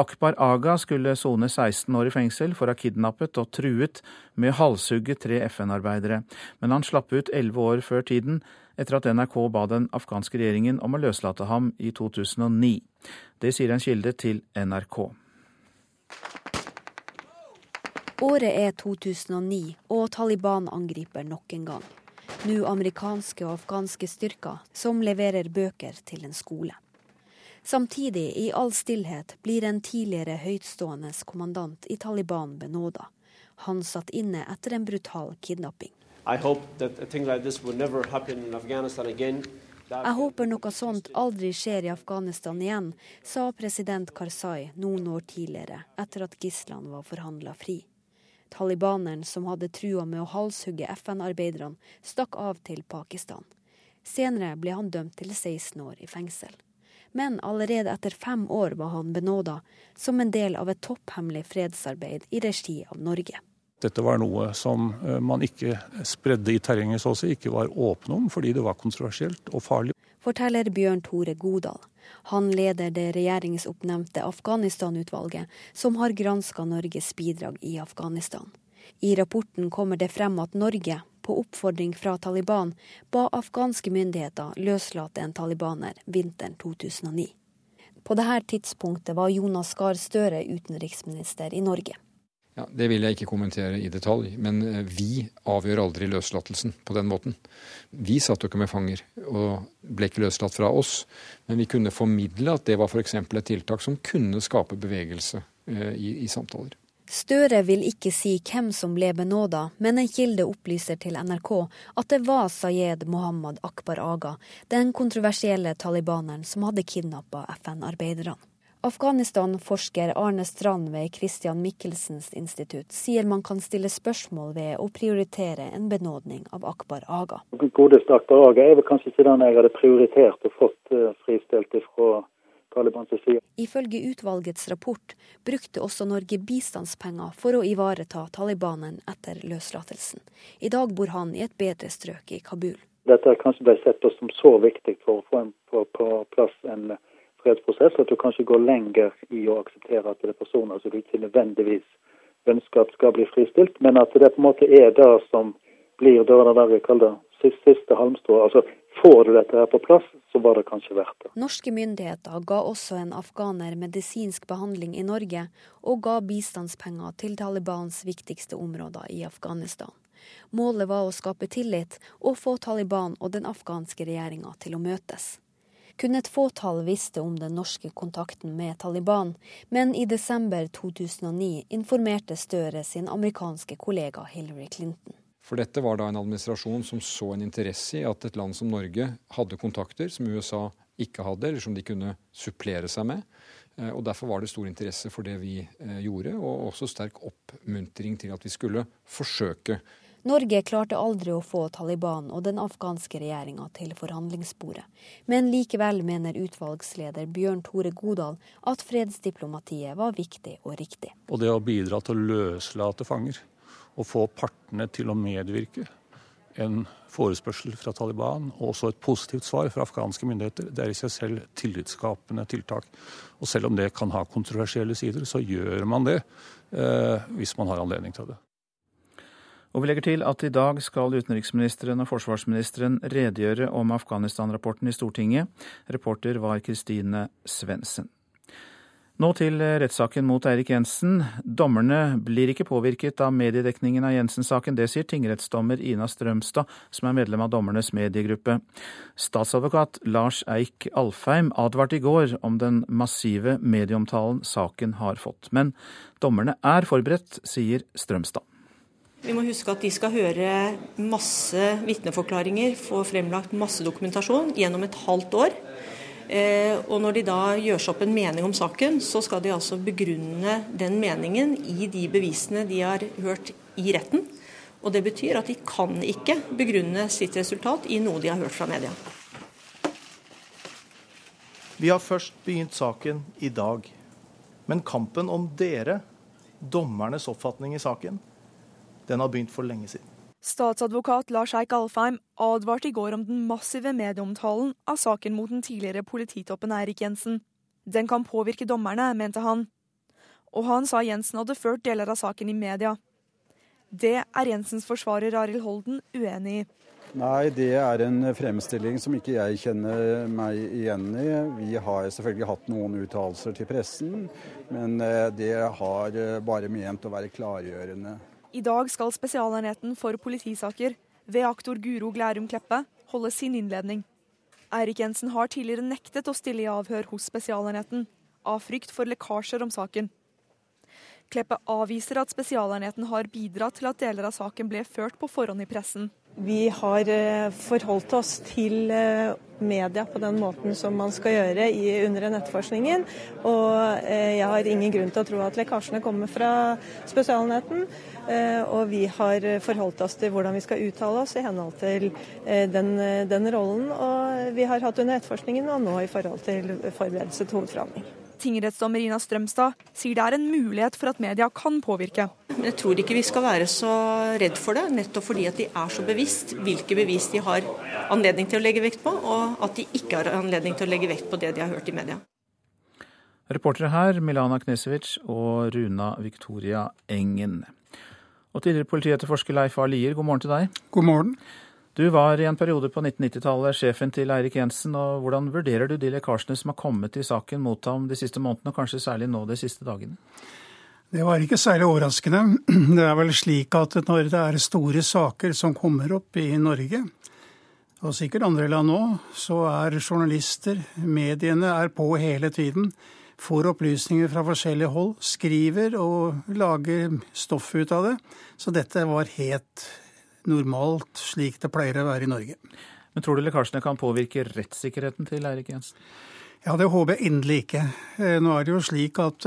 Akbar Aga skulle sone 16 år i fengsel for å ha kidnappet og truet med å halshugge tre FN-arbeidere, men han slapp ut 11 år før tiden, etter at NRK ba den afghanske regjeringen om å løslate ham i 2009. Det sier en kilde til NRK. Året er 2009, og Taliban angriper nok en gang. Nå amerikanske og afghanske styrker som leverer bøker til en skole. Samtidig, i all stillhet, blir en tidligere høytstående kommandant i Taliban benåda. Han satt inne etter en brutal kidnapping. Jeg håper noe sånt aldri skjer i Afghanistan igjen, sa president Karzai noen år tidligere, etter at gislene var forhandla fri. Talibaneren som hadde trua med å halshugge FN-arbeiderne, stakk av til Pakistan. Senere ble han dømt til 16 år i fengsel. Men allerede etter fem år var han benåda, som en del av et topphemmelig fredsarbeid i regi av Norge. Dette var noe som man ikke spredde i terrenget, så å si, ikke var åpne om, fordi det var kontroversielt og farlig. Forteller Bjørn Tore Godal. Han leder det regjeringsoppnevnte Afghanistan-utvalget, som har granska Norges bidrag i Afghanistan. I rapporten kommer det frem at Norge, på oppfordring fra Taliban, ba afghanske myndigheter løslate en talibaner vinteren 2009. På dette tidspunktet var Jonas Gahr Støre utenriksminister i Norge. Ja, Det vil jeg ikke kommentere i detalj, men vi avgjør aldri løslatelsen på den måten. Vi satt jo ikke med fanger og ble ikke løslatt fra oss, men vi kunne formidle at det var f.eks. et tiltak som kunne skape bevegelse i, i samtaler. Støre vil ikke si hvem som ble benåda, men en kilde opplyser til NRK at det var Sayed Mohammed Akbar Aga, den kontroversielle talibaneren som hadde kidnappa FN-arbeiderne. Afghanistan-forsker Arne Strand ved Christian Michelsens institutt sier man kan stille spørsmål ved å prioritere en benådning av Akbar Aga. Godeste Akbar Aga er vel kanskje ikke den jeg hadde prioritert og fått eh, fristilt fra Talibans side. Ifølge utvalgets rapport brukte også Norge bistandspenger for å ivareta Talibanen etter løslatelsen. I dag bor han i et bedre strøk i Kabul. Dette kanskje ble sett på som så viktig for å få en, på, på plass en fredsprosess, at du kanskje går lenger i å akseptere at det er personer som du ikke nødvendigvis ønsker at skal bli fristilt, men at det på en måte er det som blir det der vi kaller siste, siste halmstrå. Altså, får du dette her på plass, så var det kanskje verdt det. Norske myndigheter ga også en afghaner medisinsk behandling i Norge, og ga bistandspenger til Talibans viktigste områder i Afghanistan. Målet var å skape tillit og få Taliban og den afghanske regjeringa til å møtes. Kun et fåtall visste om den norske kontakten med Taliban, men i desember 2009 informerte Støre sin amerikanske kollega Hillary Clinton. For dette var da en administrasjon som så en interesse i at et land som Norge hadde kontakter som USA ikke hadde, eller som de kunne supplere seg med. Eh, og Derfor var det stor interesse for det vi eh, gjorde, og også sterk oppmuntring til at vi skulle forsøke Norge klarte aldri å få Taliban og den afghanske regjeringa til forhandlingsbordet. Men likevel mener utvalgsleder Bjørn Tore Godal at fredsdiplomatiet var viktig og riktig. Og det å bidra til å løslate fanger og få partene til å medvirke en forespørsel fra Taliban og også et positivt svar fra afghanske myndigheter, det er i seg selv tillitsskapende tiltak. Og selv om det kan ha kontroversielle sider, så gjør man det eh, hvis man har anledning til det. Og vi legger til at i dag skal utenriksministeren og forsvarsministeren redegjøre om Afghanistan-rapporten i Stortinget. Reporter var Kristine Svendsen. Nå til rettssaken mot Eirik Jensen. Dommerne blir ikke påvirket av mediedekningen av Jensen-saken. Det sier tingrettsdommer Ina Strømstad, som er medlem av dommernes mediegruppe. Statsadvokat Lars Eik Alfheim advarte i går om den massive medieomtalen saken har fått. Men dommerne er forberedt, sier Strømstad. Vi må huske at de skal høre masse vitneforklaringer, få fremlagt masse dokumentasjon gjennom et halvt år. Eh, og når de da gjør seg opp en mening om saken, så skal de altså begrunne den meningen i de bevisene de har hørt i retten. Og det betyr at de kan ikke begrunne sitt resultat i noe de har hørt fra media. Vi har først begynt saken i dag. Men kampen om dere, dommernes oppfatning i saken, den har begynt for lenge siden. Statsadvokat Lars Eik Alfheim advarte i går om den massive medieomtalen av saken mot den tidligere polititoppen Eirik Jensen. Den kan påvirke dommerne, mente han. Og han sa Jensen hadde ført deler av saken i media. Det er Jensens forsvarer Arild Holden uenig i. Nei, det er en fremstilling som ikke jeg kjenner meg igjen i. Vi har selvfølgelig hatt noen uttalelser til pressen, men eh, det har eh, bare ment å være klargjørende. I dag skal Spesialenheten for politisaker ved aktor Guro Glærum Kleppe holde sin innledning. Eirik Jensen har tidligere nektet å stille i avhør hos Spesialenheten, av frykt for lekkasjer om saken. Kleppe avviser at Spesialenheten har bidratt til at deler av saken ble ført på forhånd i pressen. Vi har eh, forholdt oss til eh, media på den måten som man skal gjøre under under etterforskningen. Og eh, jeg har ingen grunn til å tro at lekkasjene kommer fra Spesialenheten. Og vi har forholdt oss til hvordan vi skal uttale oss i henhold til den, den rollen. Og vi har hatt under etterforskningen og nå i forhold til forberedelse til hovedforhandling. Tingrettsdommer Ina Strømstad sier det er en mulighet for at media kan påvirke. Jeg tror ikke vi skal være så redd for det, nettopp fordi at de er så bevisst hvilke bevis de har anledning til å legge vekt på, og at de ikke har anledning til å legge vekt på det de har hørt i media. Reportere her Milana Knesevic og Runa Victoria Engen. Og tidligere politietterforsker Leif A. Lier, god morgen til deg. God morgen. Du var i en periode på 1990-tallet sjefen til Eirik Jensen. og Hvordan vurderer du de lekkasjene som har kommet i saken mot ham de siste månedene, og kanskje særlig nå de siste dagene? Det var ikke særlig overraskende. Det er vel slik at når det er store saker som kommer opp i Norge, og sikkert andre land òg, så er journalister, mediene, er på hele tiden. Får opplysninger fra forskjellige hold, skriver og lager stoff ut av det. Så dette var helt normalt slik det pleier å være i Norge. Men tror du lekkasjene kan påvirke rettssikkerheten til Eirik Jensen? Ja, det håper jeg inderlig ikke. Nå er det jo slik at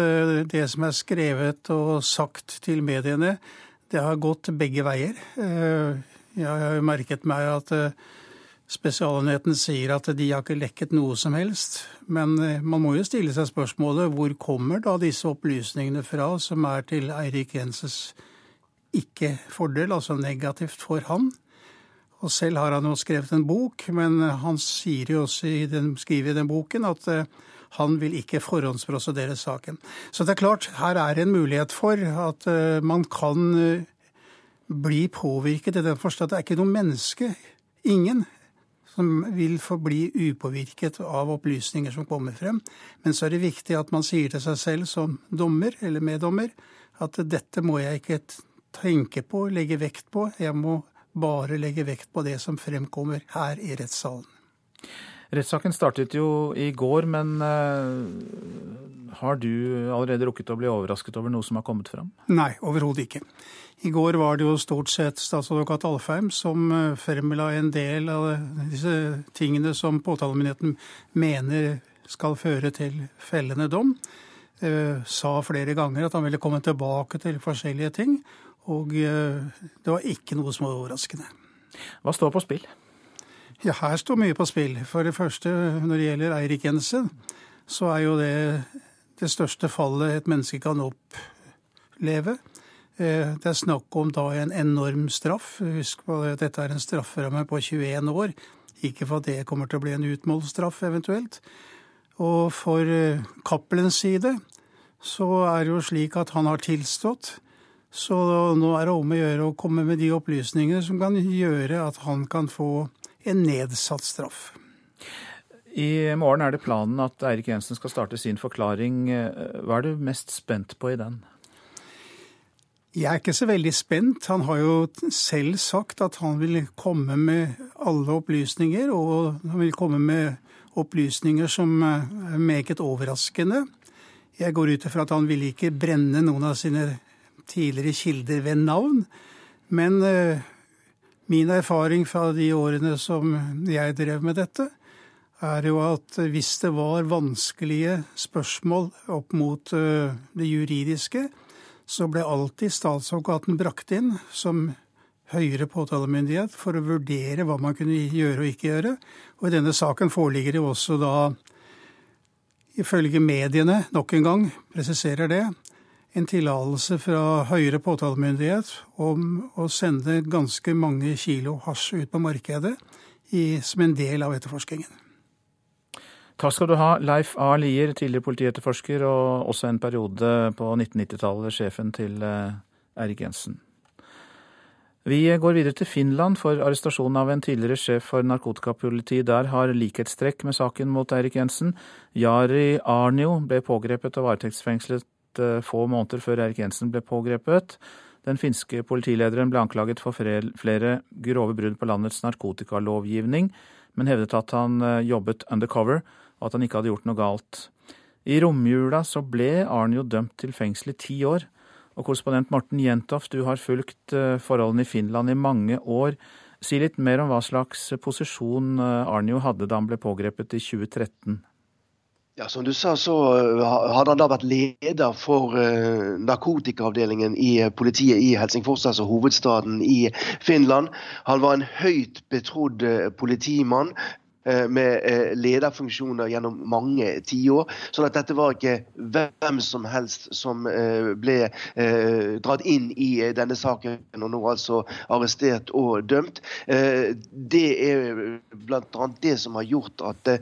det som er skrevet og sagt til mediene, det har gått begge veier. Jeg har jo merket meg at Spesialenheten sier at de har ikke lekket noe som helst. Men man må jo stille seg spørsmålet hvor kommer da disse opplysningene fra som er til Eirik Jenses ikke fordel, altså negativt for han? Og selv har han jo skrevet en bok, men han sier jo også i den, skriver i den boken at han vil ikke forhåndsprosedere saken. Så det er klart, her er en mulighet for at man kan bli påvirket i den forstand at det er ikke noe menneske, ingen, som vil forbli upåvirket av opplysninger som kommer frem. Men så er det viktig at man sier til seg selv som dommer eller meddommer at dette må jeg ikke tenke på, legge vekt på. Jeg må bare legge vekt på det som fremkommer her i rettssalen. Rettssaken startet jo i går, men uh, har du allerede rukket å bli overrasket over noe som har kommet fram? Nei, overhodet ikke. I går var det jo stort sett statsadvokat Alfheim som eh, fremla en del av disse tingene som påtalemyndigheten mener skal føre til fellende dom. Eh, sa flere ganger at han ville komme tilbake til forskjellige ting. Og eh, det var ikke noe som var overraskende. Hva står på spill? Ja, Her står mye på spill. For det første, når det gjelder Eirik Jensen, så er jo det det største fallet et menneske kan oppleve. Eh, det er snakk om da en enorm straff. Husk på at dette er en strafferamme på 21 år. Ikke for at det kommer til å bli en utmålsstraff eventuelt. Og for eh, Cappelens side så er det jo slik at han har tilstått. Så nå er det om å gjøre å komme med de opplysningene som kan gjøre at han kan få en nedsatt straff. I morgen er det planen at Eirik Jensen skal starte sin forklaring. Hva er du mest spent på i den? Jeg er ikke så veldig spent. Han har jo selv sagt at han vil komme med alle opplysninger, og han vil komme med opplysninger som er meget overraskende. Jeg går ut ifra at han vil ikke brenne noen av sine tidligere kilder ved navn. Men uh, min erfaring fra de årene som jeg drev med dette, er jo at hvis det var vanskelige spørsmål opp mot det juridiske, så ble alltid statsadvokaten brakt inn som høyere påtalemyndighet for å vurdere hva man kunne gjøre og ikke gjøre. Og i denne saken foreligger det også da, ifølge mediene, nok en gang presiserer det, en tillatelse fra høyere påtalemyndighet om å sende ganske mange kilo hasj ut på markedet i, som en del av etterforskningen. Takk skal du ha, Leif A. Lier, tidligere politietterforsker og også en periode på 1990-tallet sjefen til Erik Eirik Jensen. Vi går videre til Finland for arrestasjonen av en tidligere sjef for narkotikapolitiet der har likhetstrekk med saken mot Eirik Jensen. Jari Arnio ble pågrepet og varetektsfengslet eh, få måneder før Erik Jensen ble pågrepet. Den finske politilederen ble anklaget for flere grove brudd på landets narkotikalovgivning, men hevdet at han eh, jobbet undercover og at han ikke hadde gjort noe galt. I romjula så ble Arnjo dømt til fengsel i ti år. Og korrespondent Morten Jentoft, du har fulgt eh, forholdene i Finland i mange år. Si litt mer om hva slags posisjon Arnjo hadde da han ble pågrepet i 2013. Ja, Som du sa, så eh, hadde han da vært leder for narkotikaavdelingen i politiet i Helsingfors, altså hovedstaden i Finland. Han var en høyt betrodd politimann Eh, med eh, lederfunksjoner gjennom mange tiår. Sånn at dette var ikke hvem som helst som eh, ble dratt inn i denne saken og nå altså arrestert og dømt. Det er bl.a. det som har gjort at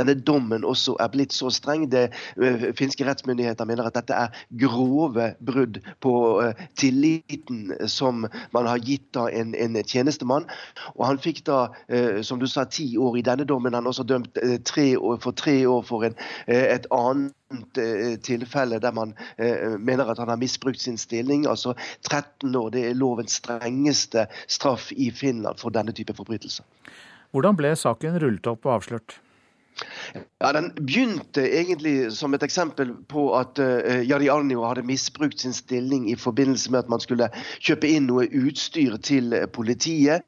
denne dommen også er blitt så streng. Det, uh, finske rettsmyndigheter mener at dette er grove brudd på uh, tilliten som man har gitt da en, en tjenestemann. Og Han fikk da, uh, som du sa, ti år i denne dommen. Han er også dømt tre år, for tre år for en, et annet tilfelle der man eh, mener at han har misbrukt sin stilling. Altså 13 år. Det er lovens strengeste straff i Finland for denne type forbrytelser. Hvordan ble saken rullet opp og avslørt? Ja, Den begynte egentlig som et eksempel på at uh, Jari Arnio hadde misbrukt sin stilling i forbindelse med at man skulle kjøpe inn noe utstyr til politiet.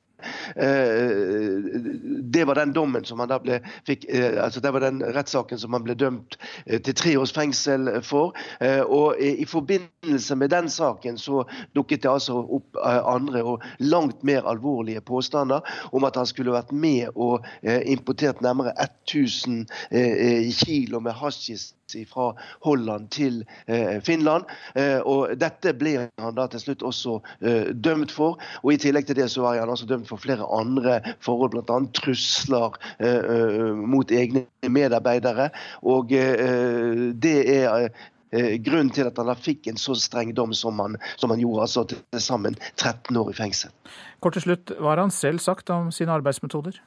Det var den dommen som han da ble fikk, altså Det var den rettssaken som han ble dømt til tre års fengsel for. Og i forbindelse med den saken så dukket det altså opp andre og langt mer alvorlige påstander om at han skulle vært med og importert nærmere 1000 kilo med hasjis fra Holland til Finland. Og dette ble han da til slutt også dømt for. Og I tillegg til det så er han altså dømt for flere andre forhold, bl.a. trusler mot egne medarbeidere. Og det er grunnen til at han da fikk en så streng dom som han, som han gjorde, altså til sammen 13 år i fengsel. Kort til slutt, Hva har han selv sagt om sine arbeidsmetoder?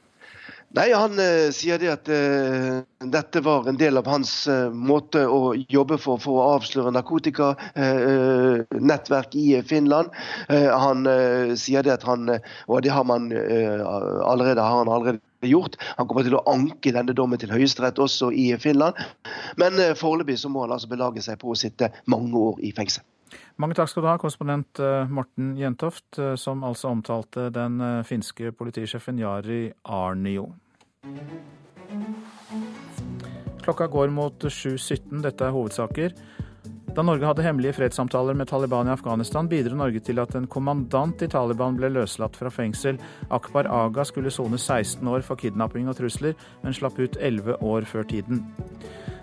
Nei, Han uh, sier det at uh, dette var en del av hans uh, måte å jobbe for, for å avsløre narkotikanettverk i Finland. han sier det at han, og det har man allerede, har han allerede gjort. Han kommer til å anke denne dommen til Høyesterett også i Finland. Men foreløpig må han altså belage seg på å sitte mange år i fengsel. Mange takk skal du ha, korrespondent Morten Jentoft, som altså omtalte den finske politisjefen Jari Arnio. Klokka går mot 7.17. Dette er hovedsaker. Da Norge hadde hemmelige fredssamtaler med Taliban i Afghanistan, bidro Norge til at en kommandant i Taliban ble løslatt fra fengsel. Akbar Aga skulle sone 16 år for kidnapping og trusler, men slapp ut 11 år før tiden.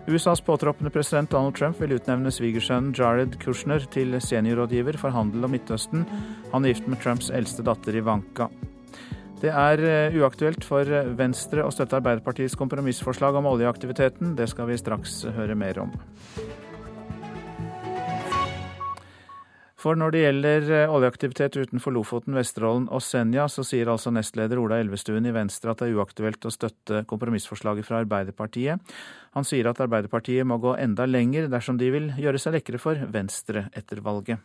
USAs påtroppende president Donald Trump vil utnevne svigersønnen Jared Kushner til seniorrådgiver for handel og Midtøsten. Han er gift med Trumps eldste datter Ivanka. Det er eh, uaktuelt for Venstre å støtte Arbeiderpartiets kompromissforslag om oljeaktiviteten. Det skal vi straks høre mer om. For når det gjelder eh, oljeaktivitet utenfor Lofoten, Vesterålen og Senja, så sier altså nestleder Ola Elvestuen i Venstre at det er uaktuelt å støtte kompromissforslaget fra Arbeiderpartiet. Han sier at Arbeiderpartiet må gå enda lenger dersom de vil gjøre seg lekre for Venstre etter valget.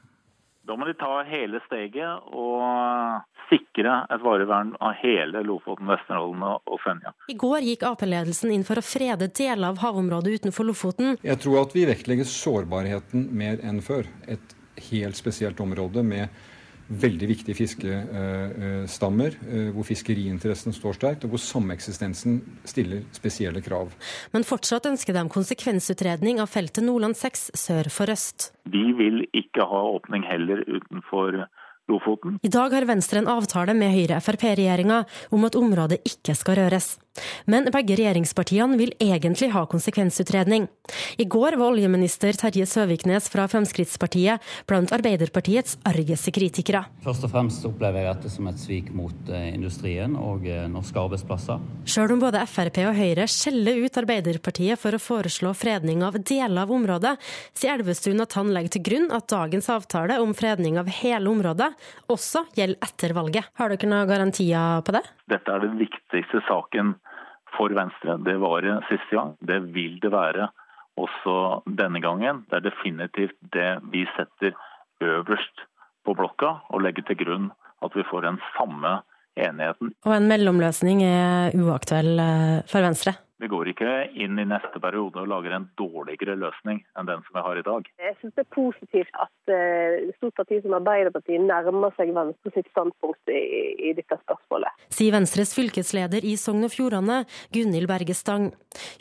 Da må de ta hele steget og sikre et varevern av hele Lofoten, Vesterålen og Senja. I går gikk Ap-ledelsen inn for å frede deler av havområdet utenfor Lofoten. Jeg tror at vi vektlegger sårbarheten mer enn før. Et helt spesielt område med veldig viktige fiskestammer, eh, hvor fiskeriinteressen står sterkt, og hvor sameksistensen stiller spesielle krav. Men fortsatt ønsker de konsekvensutredning av feltet Nordland 6 sør for øst. Vi vil ikke ha åpning heller utenfor Lofoten. I dag har Venstre en avtale med Høyre-Frp-regjeringa om at området ikke skal røres. Men begge regjeringspartiene vil egentlig ha konsekvensutredning. I går var oljeminister Terje Søviknes fra Fremskrittspartiet blant Arbeiderpartiets argeste kritikere. Først og fremst opplever jeg dette som et svik mot eh, industrien og eh, norske arbeidsplasser. Sjøl om både Frp og Høyre skjeller ut Arbeiderpartiet for å foreslå fredning av deler av området, sier Elvestuen at han legger til grunn at dagens avtale om fredning av hele området også gjelder etter valget. Har dere noen garantier på det? Dette er den viktigste saken for Venstre. Det var det siste gang. Det vil det være også denne gangen. Det er definitivt det vi setter øverst på blokka, og legger til grunn at vi får den samme enigheten. Og en mellomløsning er uaktuell eh, for Venstre? Vi går ikke inn i neste periode og lager en dårligere løsning enn den som vi har i dag. Jeg syns det er positivt at et stort parti som Arbeiderpartiet nærmer seg Venstre sitt standpunkt i, i, dette spørsmålet. Sier Venstres fylkesleder i Sogn og Fjordane, Gunhild Berge Stang.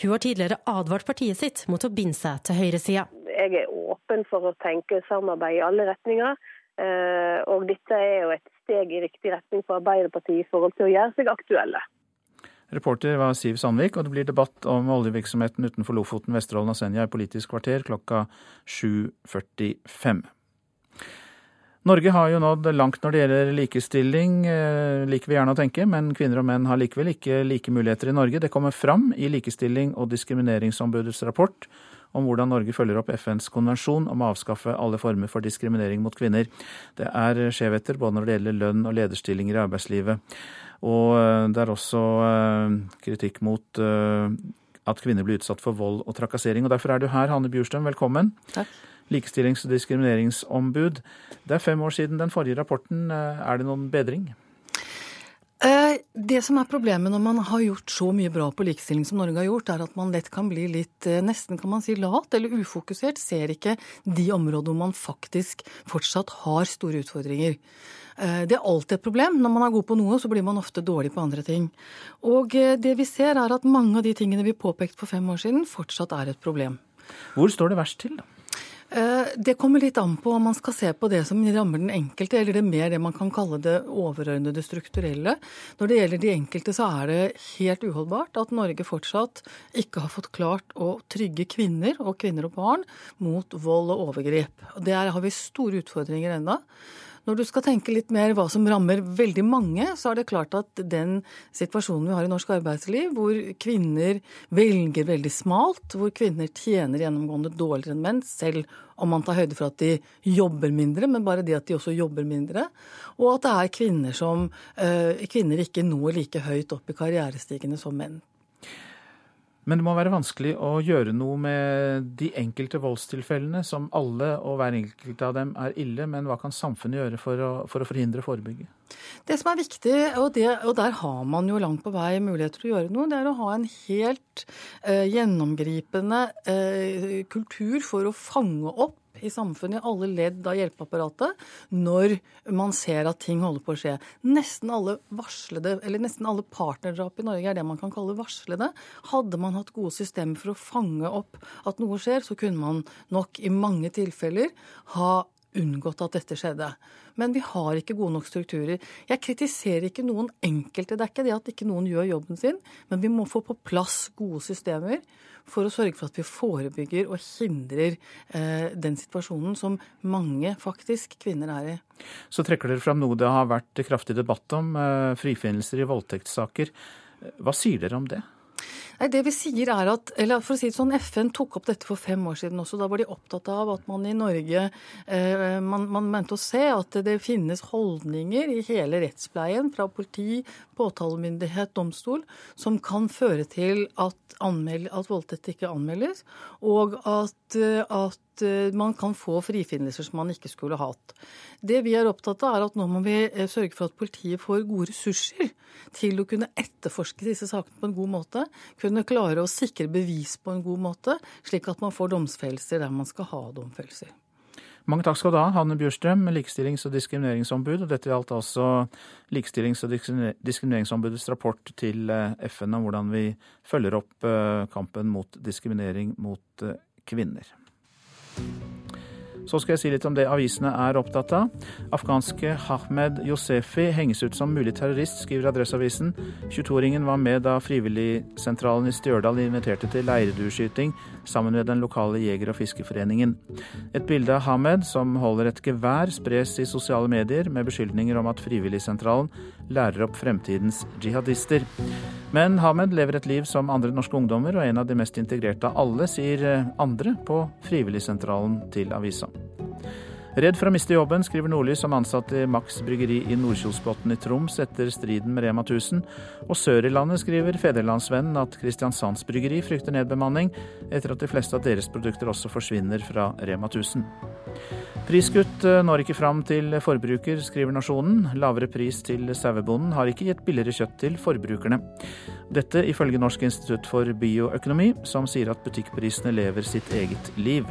Hun har tidligere advart partiet sitt mot å binde seg til høyresida. Jeg er åpen for å tenke samarbeid i alle retninger. Uh, og dette er jo et steg i riktig retning for Arbeiderpartiet i forhold til å gjøre seg aktuelle. Reporter var Siv Sandvik, og det blir debatt om oljevirksomheten utenfor Lofoten, Vesterålen og Senja i Politisk kvarter klokka 7.45. Norge har jo nådd langt når det gjelder likestilling, eh, liker vi gjerne å tenke, men kvinner og menn har likevel ikke like muligheter i Norge. Det kommer fram i Likestilling- og diskrimineringsombudets rapport om hvordan Norge følger opp FNs konvensjon om å avskaffe alle former for diskriminering mot kvinner. Det er skjevheter både når det gjelder lønn og lederstillinger i arbeidslivet. Og eh, det er også eh, kritikk mot eh, at kvinner blir utsatt for vold og trakassering. Og Derfor er du her, Hanne Bjurstrøm. Velkommen. Takk. Likestillings- og diskrimineringsombud. Det er fem år siden den forrige rapporten. Er det noen bedring? Det som er problemet når man har gjort så mye bra på likestilling som Norge har gjort, er at man lett kan bli litt nesten kan man si lat eller ufokusert. Ser ikke de områdene hvor man faktisk fortsatt har store utfordringer. Eh, det er alltid et problem. Når man er god på noe, så blir man ofte dårlig på andre ting. Og det vi ser, er at mange av de tingene vi påpekte for fem år siden, fortsatt er et problem. Hvor står det verst til, da? Eh, det kommer litt an på om man skal se på det som rammer den enkelte, eller det er mer det man kan kalle det overordnede strukturelle. Når det gjelder de enkelte, så er det helt uholdbart at Norge fortsatt ikke har fått klart å trygge kvinner og kvinner og barn mot vold og overgrep. Der har vi store utfordringer ennå. Når du skal tenke litt mer hva som rammer veldig mange, så er det klart at den situasjonen vi har i norsk arbeidsliv, hvor kvinner velger veldig smalt, hvor kvinner tjener gjennomgående dårligere enn menn, selv om man tar høyde for at de jobber mindre, men bare det at de også jobber mindre, og at det er kvinner som øh, kvinner ikke når like høyt opp i karrierestigene som menn. Men det må være vanskelig å gjøre noe med de enkelte voldstilfellene, som alle og hver enkelt av dem er ille. Men hva kan samfunnet gjøre for å, for å forhindre og forebygge? Det som er viktig, og, det, og, der har man jo langt på vei muligheter til å gjøre noe, det er å ha en helt eh, gjennomgripende eh, kultur for å fange opp i samfunnet, i alle ledd av hjelpeapparatet, når man ser at ting holder på å skje. Nesten alle varslede, eller nesten alle partnerdrap i Norge er det man kan kalle varslede. Hadde man hatt gode systemer for å fange opp at noe skjer, så kunne man nok i mange tilfeller ha unngått at dette skjedde. Men vi har ikke gode nok strukturer. Jeg kritiserer ikke noen enkelte. Det er ikke det at ikke noen gjør jobben sin, men vi må få på plass gode systemer for å sørge for at vi forebygger og hindrer eh, den situasjonen som mange faktisk kvinner er i. Så trekker dere fram noe det har vært kraftig debatt om, eh, frifinnelser i voldtektssaker. Hva sier dere om det? Nei, det vi sier er at, eller for å si det sånn, FN tok opp dette for fem år siden også. Da var de opptatt av at man i Norge eh, man, man, mente å se at det finnes holdninger i hele rettspleien, fra politi, påtalemyndighet, domstol, som kan føre til at, anmeld, at voldtekt ikke anmeldes, og at, at Eh, man kan få frifinnelser som man ikke skulle hatt. Det vi er opptatt av, er at nå må vi eh, sørge for at politiet får gode ressurser til å kunne etterforske disse sakene på en god måte. Kunne klare å sikre bevis på en god måte, slik at man får domfellelser der man skal ha domfellelser. Mange takk skal du ha, Hanne Bjørstrøm, likestillings- og diskrimineringsombud. og Dette gjaldt altså Likestillings- og diskrimineringsombudets rapport til eh, FN om hvordan vi følger opp kampen mot diskriminering mot kvinner. Så skal jeg si litt om det avisene er opptatt av. Afghanske Ahmed Yosefi henges ut som mulig terrorist, skriver Adresseavisen. 22-åringen var med da Frivilligsentralen i Stjørdal inviterte til leirdueskyting sammen med den lokale jeger- og fiskeforeningen. Et bilde av Hamed som holder et gevær, spres i sosiale medier med beskyldninger om at Frivilligsentralen lærer opp fremtidens jihadister. Men Hamed lever et liv som andre norske ungdommer, og en av de mest integrerte av alle, sier andre på Frivilligsentralen til avisa. Redd for å miste jobben, skriver Nordlys som ansatt i Max bryggeri i Nordkjosbotn i Troms etter striden med Rema 1000. Og sør i landet skriver Federlandsvennen at Kristiansands bryggeri frykter nedbemanning etter at de fleste av deres produkter også forsvinner fra Rema 1000. Priskutt eh, når ikke fram til forbruker, skriver Nasjonen. Lavere pris til sauebonden har ikke gitt billigere kjøtt til forbrukerne. Dette ifølge Norsk institutt for bioøkonomi, som sier at butikkprisene lever sitt eget liv.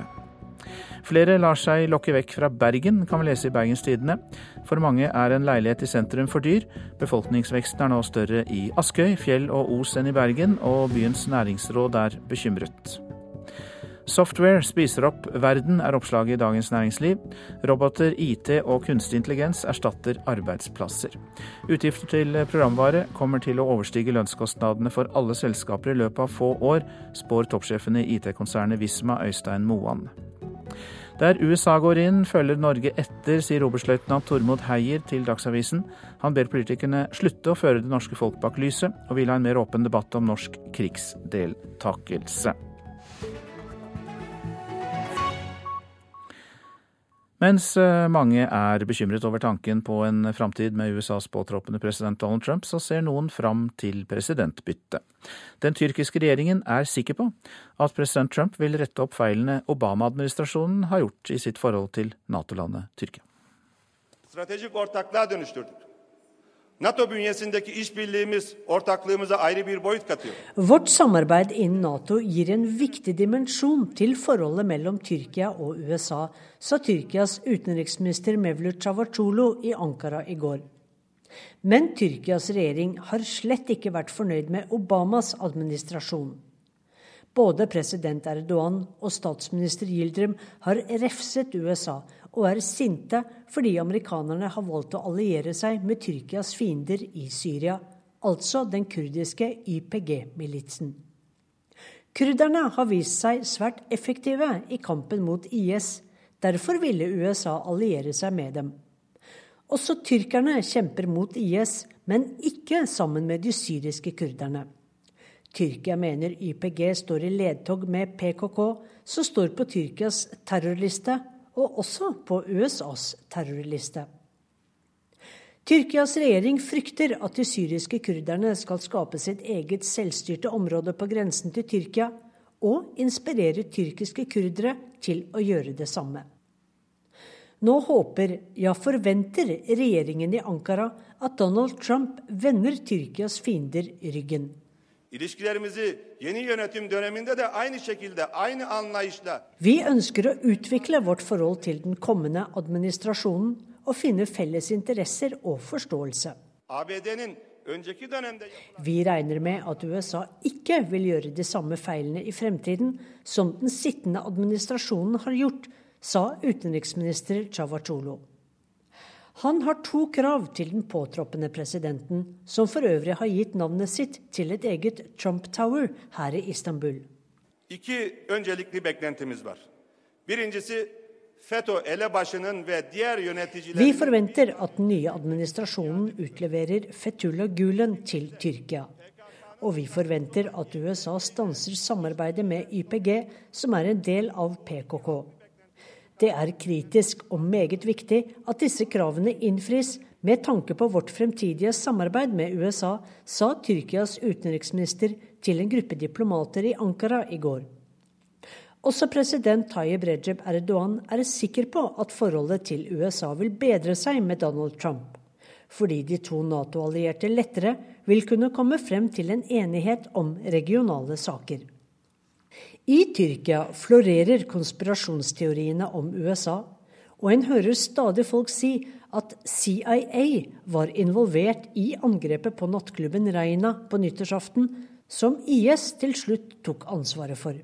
Flere lar seg lokke vekk fra Bergen, kan vi lese i Bergens Tidende. For mange er en leilighet i sentrum for dyr. Befolkningsveksten er nå større i Askøy, Fjell og Os enn i Bergen, og byens næringsråd er bekymret. Software spiser opp verden, er oppslaget i Dagens Næringsliv. Roboter, IT og kunstig intelligens erstatter arbeidsplasser. Utgifter til programvare kommer til å overstige lønnskostnadene for alle selskaper i løpet av få år, spår toppsjefen i IT-konsernet Visma, Øystein Moan. Der USA går inn, følger Norge etter, sier oberstløytnant Tormod Heier til Dagsavisen. Han ber politikerne slutte å føre det norske folk bak lyset, og vil ha en mer åpen debatt om norsk krigsdeltakelse. Mens eh, mange er bekymret over tanken på en framtid med USAs påtroppende president Donald Trump, så ser noen fram til presidentbytte. Den tyrkiske regjeringen er sikker på at president Trump vil rette opp feilene Obama-administrasjonen har gjort i sitt forhold til Nato-landet Tyrkia. NATO bünyesindeki işbirliğimiz ortaklığımıza ayrı bir boyut katıyor. Vårt samarbeid innen Nato gir en viktig dimensjon til forholdet mellom Tyrkia og USA, sa Tyrkias utenriksminister Mevlut Cavacolo i Ankara i går. Men Tyrkias regjering har slett ikke vært fornøyd med Obamas administrasjon. Både president Erdogan og statsminister Yildirim har refset USA og er sinte fordi amerikanerne har valgt å alliere seg med Tyrkias fiender i Syria, altså den kurdiske YPG-militsen. Kurderne har vist seg svært effektive i kampen mot IS. Derfor ville USA alliere seg med dem. Også tyrkerne kjemper mot IS, men ikke sammen med de syriske kurderne. Tyrkia mener YPG står i ledtog med PKK, som står på Tyrkias terrorliste og også på USAs terrorliste. Tyrkias regjering frykter at de syriske kurderne skal skape sitt eget selvstyrte område på grensen til Tyrkia, og inspirere tyrkiske kurdere til å gjøre det samme. Nå håper, ja forventer, regjeringen i Ankara at Donald Trump vender Tyrkias fiender ryggen. İlişkilerimizi yeni yönetim döneminde de aynı şekilde, aynı anlayışla Vi ønsker å utvikle vårt forhold til den kommende administrasjonen og finne felles interesser og forståelse. ABD'nin önceki dönemde Vi regner med at USA ikke vil gjøre de samme feilene i fremtiden som den sittende administrasjonen har gjort, sa utenriksminister Cavacolo. Han har to krav til den påtroppende presidenten, som for øvrig har gitt navnet sitt til et eget Trump Tower her i Istanbul. iki öncelikli beklentimiz var. Birincisi FETÖ elebaşının ve diğer Vi forventer at den nye administrasjonen utleverer Fethullah Gulen til Tyrkia. Og vi forventer at USA stanser samarbeidet med YPG, som er en del av PKK. Det er kritisk og meget viktig at disse kravene innfris med tanke på vårt fremtidige samarbeid med USA, sa Tyrkias utenriksminister til en gruppe diplomater i Ankara i går. Også president Tayyip Recep Erdogan er sikker på at forholdet til USA vil bedre seg med Donald Trump, fordi de to Nato-allierte lettere vil kunne komme frem til en enighet om regionale saker. I Tyrkia florerer konspirasjonsteoriene om USA, og en hører stadig folk si at CIA var involvert i angrepet på nattklubben Reina på nyttårsaften, som IS til slutt tok ansvaret for.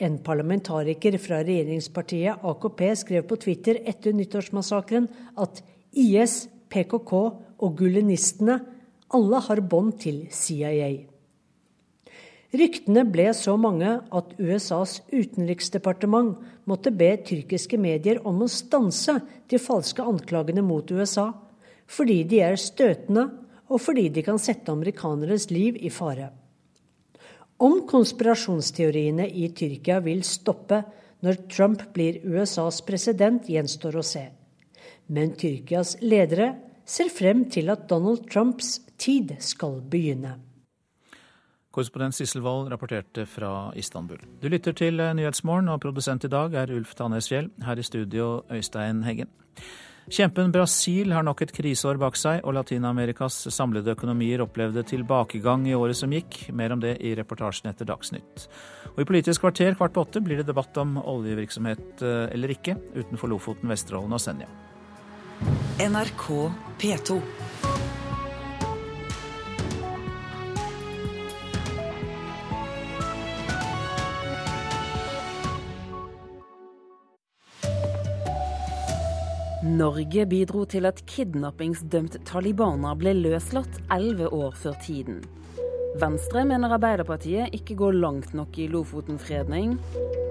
En parlamentariker fra regjeringspartiet AKP skrev på Twitter etter nyttårsmassakren at IS, PKK og gulenistene alle har bånd til CIA. Ryktene ble så mange at USAs utenriksdepartement måtte be tyrkiske medier om å stanse de falske anklagene mot USA, fordi de er støtende og fordi de kan sette amerikaneres liv i fare. Om konspirasjonsteoriene i Tyrkia vil stoppe når Trump blir USAs president, gjenstår å se. Men Tyrkias ledere ser frem til at Donald Trumps tid skal begynne. Korrespondent Sissel Wold rapporterte fra Istanbul. Du lytter til Nyhetsmorgen, og produsent i dag er Ulf Tannes Fjell. Her i studio Øystein Heggen. Kjempen Brasil har nok et kriseår bak seg, og Latin-Amerikas samlede økonomier opplevde tilbakegang i året som gikk. Mer om det i reportasjen etter Dagsnytt. Og I Politisk kvarter kvart på åtte blir det debatt om oljevirksomhet eller ikke utenfor Lofoten, Vesterålen og Senja. NRK P2. Norge bidro til at kidnappingsdømt talibaner ble løslatt elleve år før tiden. Venstre mener Arbeiderpartiet ikke går langt nok i Lofoten-fredning.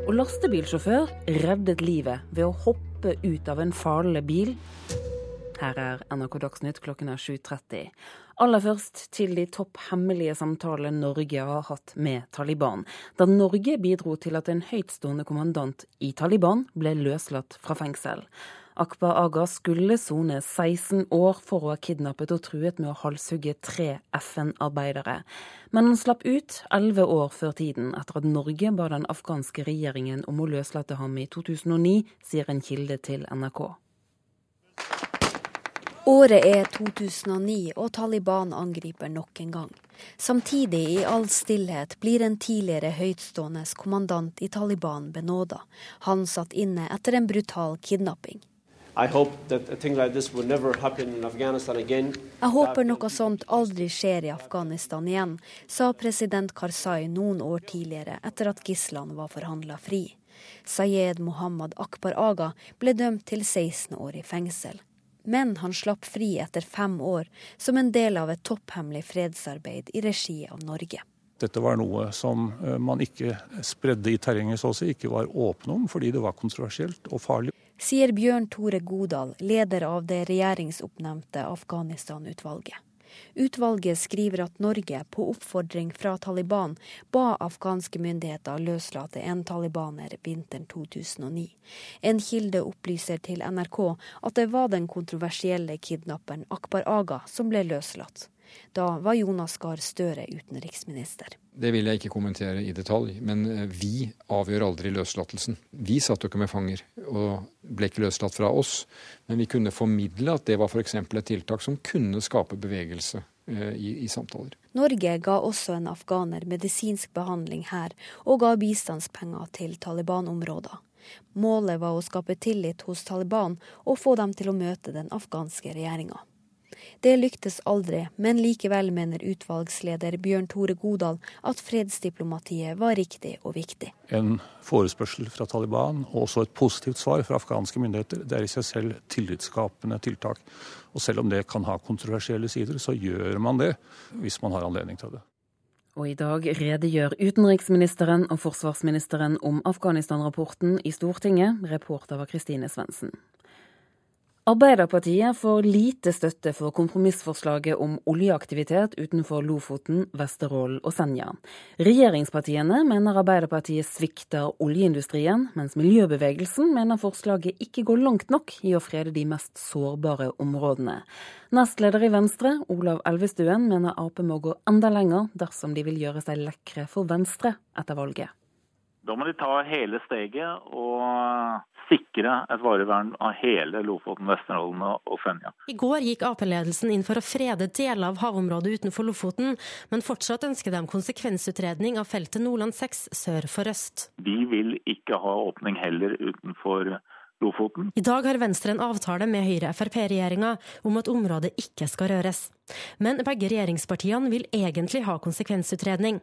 Og lastebilsjåfør reddet livet ved å hoppe ut av en farlig bil. Her er NRK Dagsnytt klokken er 7.30. Aller først til de topphemmelige samtalene Norge har hatt med Taliban, da Norge bidro til at en høytstående kommandant i Taliban ble løslatt fra fengsel. Akbar Aga skulle sone 16 år for å ha kidnappet og truet med å halshugge tre FN-arbeidere. Men han slapp ut 11 år før tiden, etter at Norge ba den afghanske regjeringen om å løslate ham i 2009, sier en kilde til NRK. Året er 2009, og Taliban angriper nok en gang. Samtidig, i all stillhet, blir en tidligere høytstående kommandant i Taliban benåda. Han satt inne etter en brutal kidnapping. Jeg håper noe sånt aldri skjer i Afghanistan igjen, sa president Karzai noen år tidligere etter at gislene var forhandla fri. Sayed Mohammed Akbar Aga ble dømt til 16 år i fengsel men han slapp fri etter fem år som en del av et topphemmelig fredsarbeid i regi av Norge. Dette var noe som eh, man ikke spredde i terrenget, så å si, ikke var åpne om, fordi det var kontroversielt og farlig. Sier Bjørn Tore Godal, leder av det regjeringsoppnevnte Afghanistan-utvalget. Utvalget skriver at Norge, på oppfordring fra Taliban, ba afghanske myndigheter løslate en talibaner vinteren 2009. En kilde opplyser til NRK at det var den kontroversielle kidnapperen Akbar Aga som ble løslatt. Da var Jonas Gahr Støre utenriksminister. Det vil jeg ikke kommentere i detalj, men eh, vi avgjør aldri løslatelsen. Vi satt jo ikke med fanger og ble ikke løslatt fra oss, men vi kunne formidle at det var f.eks. et tiltak som kunne skape bevegelse eh, i, i, samtaler. Norge ga også en afghaner medisinsk behandling her, og ga bistandspenger til Taliban-områder. Målet var å skape tillit hos Taliban og få dem til å møte den afghanske regjeringa. Det lyktes aldri, men likevel mener utvalgsleder Bjørn Tore Godal at fredsdiplomatiet var riktig og viktig. En forespørsel fra Taliban og også et positivt svar fra afghanske myndigheter, det er i seg selv tillitsskapende tiltak. Og selv om det kan ha kontroversielle sider, så gjør man det hvis man har anledning til det. Og i dag redegjør utenriksministeren og forsvarsministeren om Afghanistan-rapporten i Stortinget. Reporter var Kristine Svendsen. Arbeiderpartiet får lite støtte for kompromissforslaget om oljeaktivitet utenfor Lofoten, Vesterålen og Senja. Regjeringspartiene mener Arbeiderpartiet svikter oljeindustrien, mens miljøbevegelsen mener forslaget ikke går langt nok i å frede de mest sårbare områdene. Nestleder i Venstre, Olav Elvestuen, mener Ap må gå enda lenger dersom de vil gjøre seg lekre for Venstre etter valget. Da må de ta hele steget og sikre et varevern av hele Lofoten, Vesterålen og Senja. I går gikk Ap-ledelsen inn for å frede deler av havområdet utenfor Lofoten, men fortsatt ønsker de konsekvensutredning av feltet Nordland 6 sør for øst. Vi vil ikke ha åpning heller utenfor Lofoten Lofoten. I dag har Venstre en avtale med Høyre-Frp-regjeringa om at området ikke skal røres. Men begge regjeringspartiene vil egentlig ha konsekvensutredning.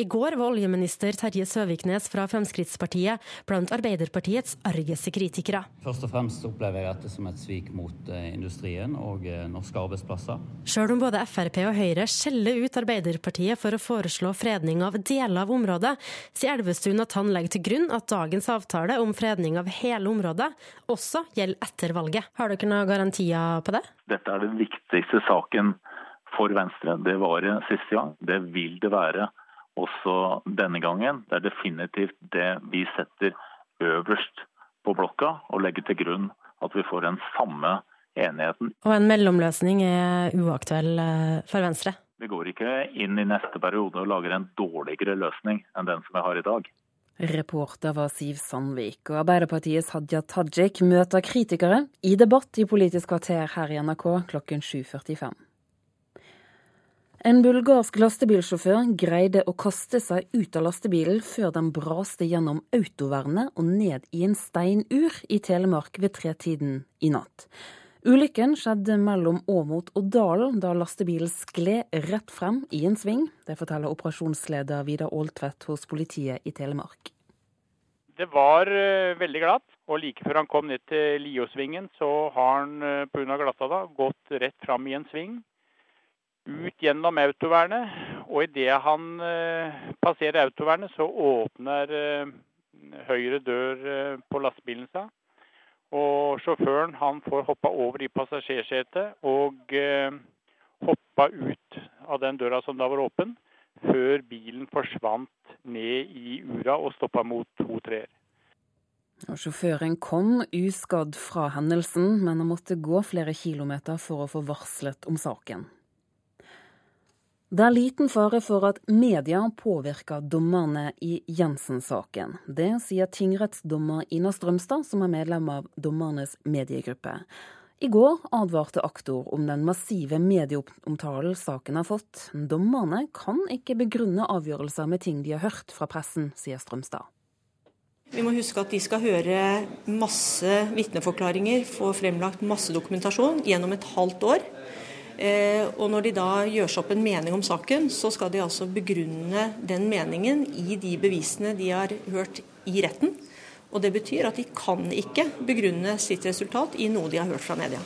I går var oljeminister Terje Søviknes fra Fremskrittspartiet blant Arbeiderpartiets argeste kritikere. Først og fremst opplever jeg dette som et svik mot eh, industrien og eh, norske arbeidsplasser. Sjøl om både Frp og Høyre skjeller ut Arbeiderpartiet for å foreslå fredning av deler av området, sier Elvestuen at han legger til grunn at dagens avtale om fredning av hele området også gjelder etter valget. Har dere noen garantier på det? Dette er den viktigste saken for Venstre. Det var det siste gang. Det vil det være også denne gangen. Det er definitivt det vi setter øverst på blokka, og legger til grunn at vi får den samme enigheten. Og en mellomløsning er uaktuell eh, for Venstre? Vi går ikke inn i neste periode og lager en dårligere løsning enn den som vi har i dag. Reporter var Siv Sandvik, og Arbeiderpartiets Hadia Tajik møter kritikere i debatt i Politisk kvarter her i NRK klokken 7.45. En bulgarsk lastebilsjåfør greide å kaste seg ut av lastebilen før den braste gjennom autovernet og ned i en steinur i Telemark ved tretiden i natt. Ulykken skjedde mellom Åmot og Dalen da lastebilen skled rett frem i en sving. Det forteller operasjonsleder Vidar Aaltvedt hos politiet i Telemark. Det var uh, veldig glatt, og like før han kom ned til Liosvingen, så har han uh, pga. glatta gått rett fram i en sving. Ut gjennom autovernet, og idet han uh, passerer autovernet, så åpner høyre dør på lastebilen seg. Og sjåføren han får hoppa over i passasjersetet og eh, hoppa ut av den døra som da var åpen, før bilen forsvant ned i ura og stoppa mot to trær. Og sjåføren kom uskadd fra hendelsen, men han måtte gå flere kilometer for å få varslet om saken. Det er liten fare for at media påvirker dommerne i Jensen-saken. Det sier tingrettsdommer Ina Strømstad, som er medlem av dommernes mediegruppe. I går advarte aktor om den massive medieomtalen saken har fått. Dommerne kan ikke begrunne avgjørelser med ting de har hørt fra pressen, sier Strømstad. Vi må huske at de skal høre masse vitneforklaringer, få fremlagt masse dokumentasjon gjennom et halvt år. Eh, og når de da gjør seg opp en mening om saken, så skal de altså begrunne den meningen i de bevisene de har hørt i retten. Og det betyr at de kan ikke begrunne sitt resultat i noe de har hørt fra media.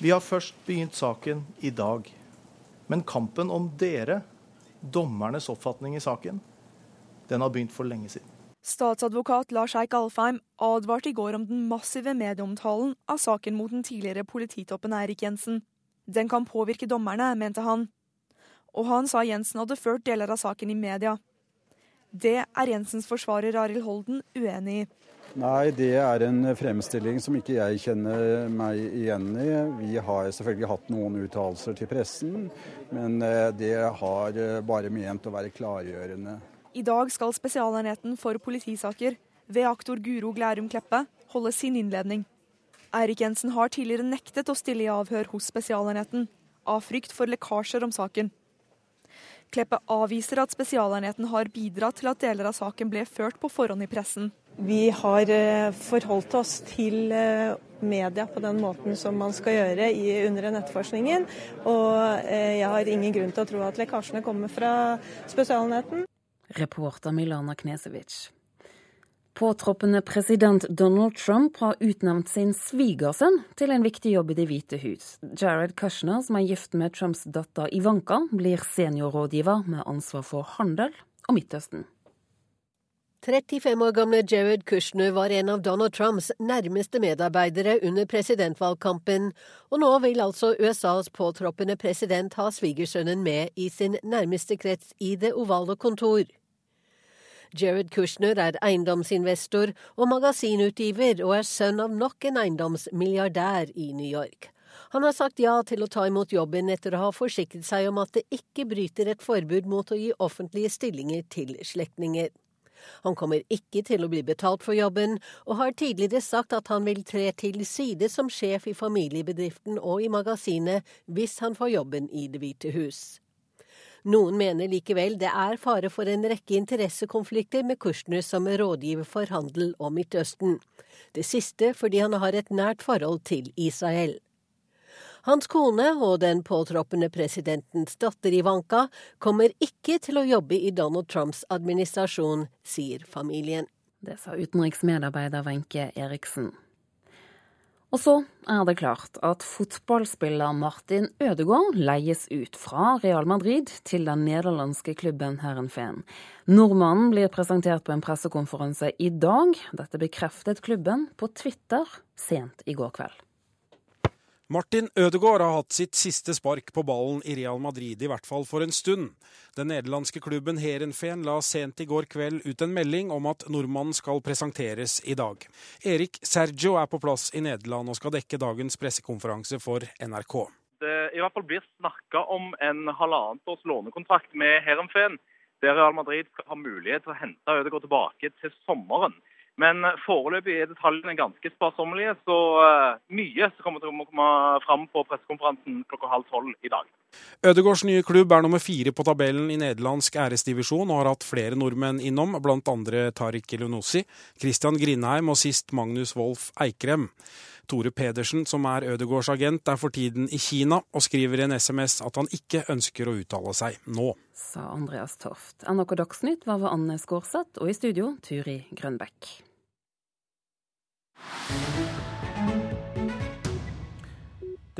Vi har først begynt saken i dag. Men kampen om dere, dommernes oppfatning i saken, den har begynt for lenge siden. Statsadvokat Lars Eik Alfheim advarte i går om den massive medieomtalen av saken mot den tidligere polititoppen Eirik Jensen. Den kan påvirke dommerne, mente han. Og han sa Jensen hadde ført deler av saken i media. Det er Jensens forsvarer Arild Holden uenig i. Nei, det er en fremstilling som ikke jeg kjenner meg igjen i. Vi har selvfølgelig hatt noen uttalelser til pressen, men eh, det har eh, bare ment å være klargjørende. I dag skal Spesialenheten for politisaker ved aktor Guro Glærum Kleppe holde sin innledning. Eirik Jensen har tidligere nektet å stille i avhør hos Spesialenheten, av frykt for lekkasjer om saken. Kleppe avviser at Spesialenheten har bidratt til at deler av saken ble ført på forhånd i pressen. Vi har eh, forholdt oss til eh, media på den måten som man skal gjøre i, under nettforskningen. Og eh, jeg har ingen grunn til å tro at lekkasjene kommer fra Spesialenheten. Reporter Milana Knesevic. Påtroppende president Donald Trump har utnevnt sin svigersønn til en viktig jobb i Det hvite hus. Jared Kushner, som er gift med Trumps datter Ivanka, blir seniorrådgiver med ansvar for handel og Midtøsten. 35 år gamle Jared Kushner var en av Donald Trumps nærmeste medarbeidere under presidentvalgkampen, og nå vil altså USAs påtroppende president ha svigersønnen med i sin nærmeste krets i det ovale kontor. Jared Kushner er eiendomsinvestor og magasinutgiver, og er sønn av nok en eiendomsmilliardær i New York. Han har sagt ja til å ta imot jobben etter å ha forsikret seg om at det ikke bryter et forbud mot å gi offentlige stillinger til slektninger. Han kommer ikke til å bli betalt for jobben, og har tidligere sagt at han vil tre til side som sjef i familiebedriften og i magasinet hvis han får jobben i Det hvite hus. Noen mener likevel det er fare for en rekke interessekonflikter med Kushner som rådgiver for handel og Midtøsten. Det siste fordi han har et nært forhold til Israel. Hans kone og den påtroppende presidentens datter Ivanka kommer ikke til å jobbe i Donald Trumps administrasjon, sier familien. Det sa utenriksmedarbeider Wenche Eriksen. Og så er det klart at fotballspiller Martin Ødegaard leies ut fra Real Madrid til den nederlandske klubben Herrenfeen. Nordmannen blir presentert på en pressekonferanse i dag. Dette bekreftet klubben på Twitter sent i går kveld. Martin Ødegaard har hatt sitt siste spark på ballen i Real Madrid, i hvert fall for en stund. Den nederlandske klubben Heerenveen la sent i går kveld ut en melding om at nordmannen skal presenteres i dag. Erik Sergio er på plass i Nederland og skal dekke dagens pressekonferanse for NRK. Det i hvert fall blir snakka om en halvannet års lånekontrakt med Heerenveen, der Real Madrid skal ha mulighet til å hente Ødegaard tilbake til sommeren. Men foreløpig er detaljene ganske sparsommelige, så uh, mye som kommer til å komme fram på pressekonferansen klokka halv tolv i dag. Ødegårds nye klubb er nummer fire på tabellen i nederlandsk æresdivisjon og har hatt flere nordmenn innom, bl.a. Tariq Elunossi, Christian Grindheim og sist Magnus Wolff Eikrem. Tore Pedersen, som er Ødegårds agent, er for tiden i Kina og skriver i en SMS at han ikke ønsker å uttale seg nå. Sa Andreas Toft. NRK Dagsnytt var ved Anne Skårseth, og i studio Turi Grønbekk.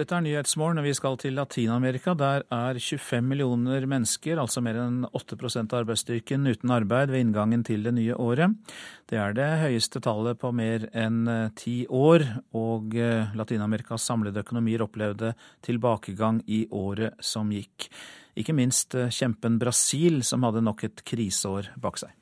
Dette er Nyhetsmorgen. Vi skal til Latin-Amerika. Der er 25 millioner mennesker, altså mer enn 8% av arbeidsstyrken, uten arbeid ved inngangen til det nye året. Det er det høyeste tallet på mer enn eh, ti år, og eh, Latin-Amerikas samlede økonomier opplevde tilbakegang i året som gikk. Ikke minst eh, kjempen Brasil, som hadde nok et kriseår bak seg.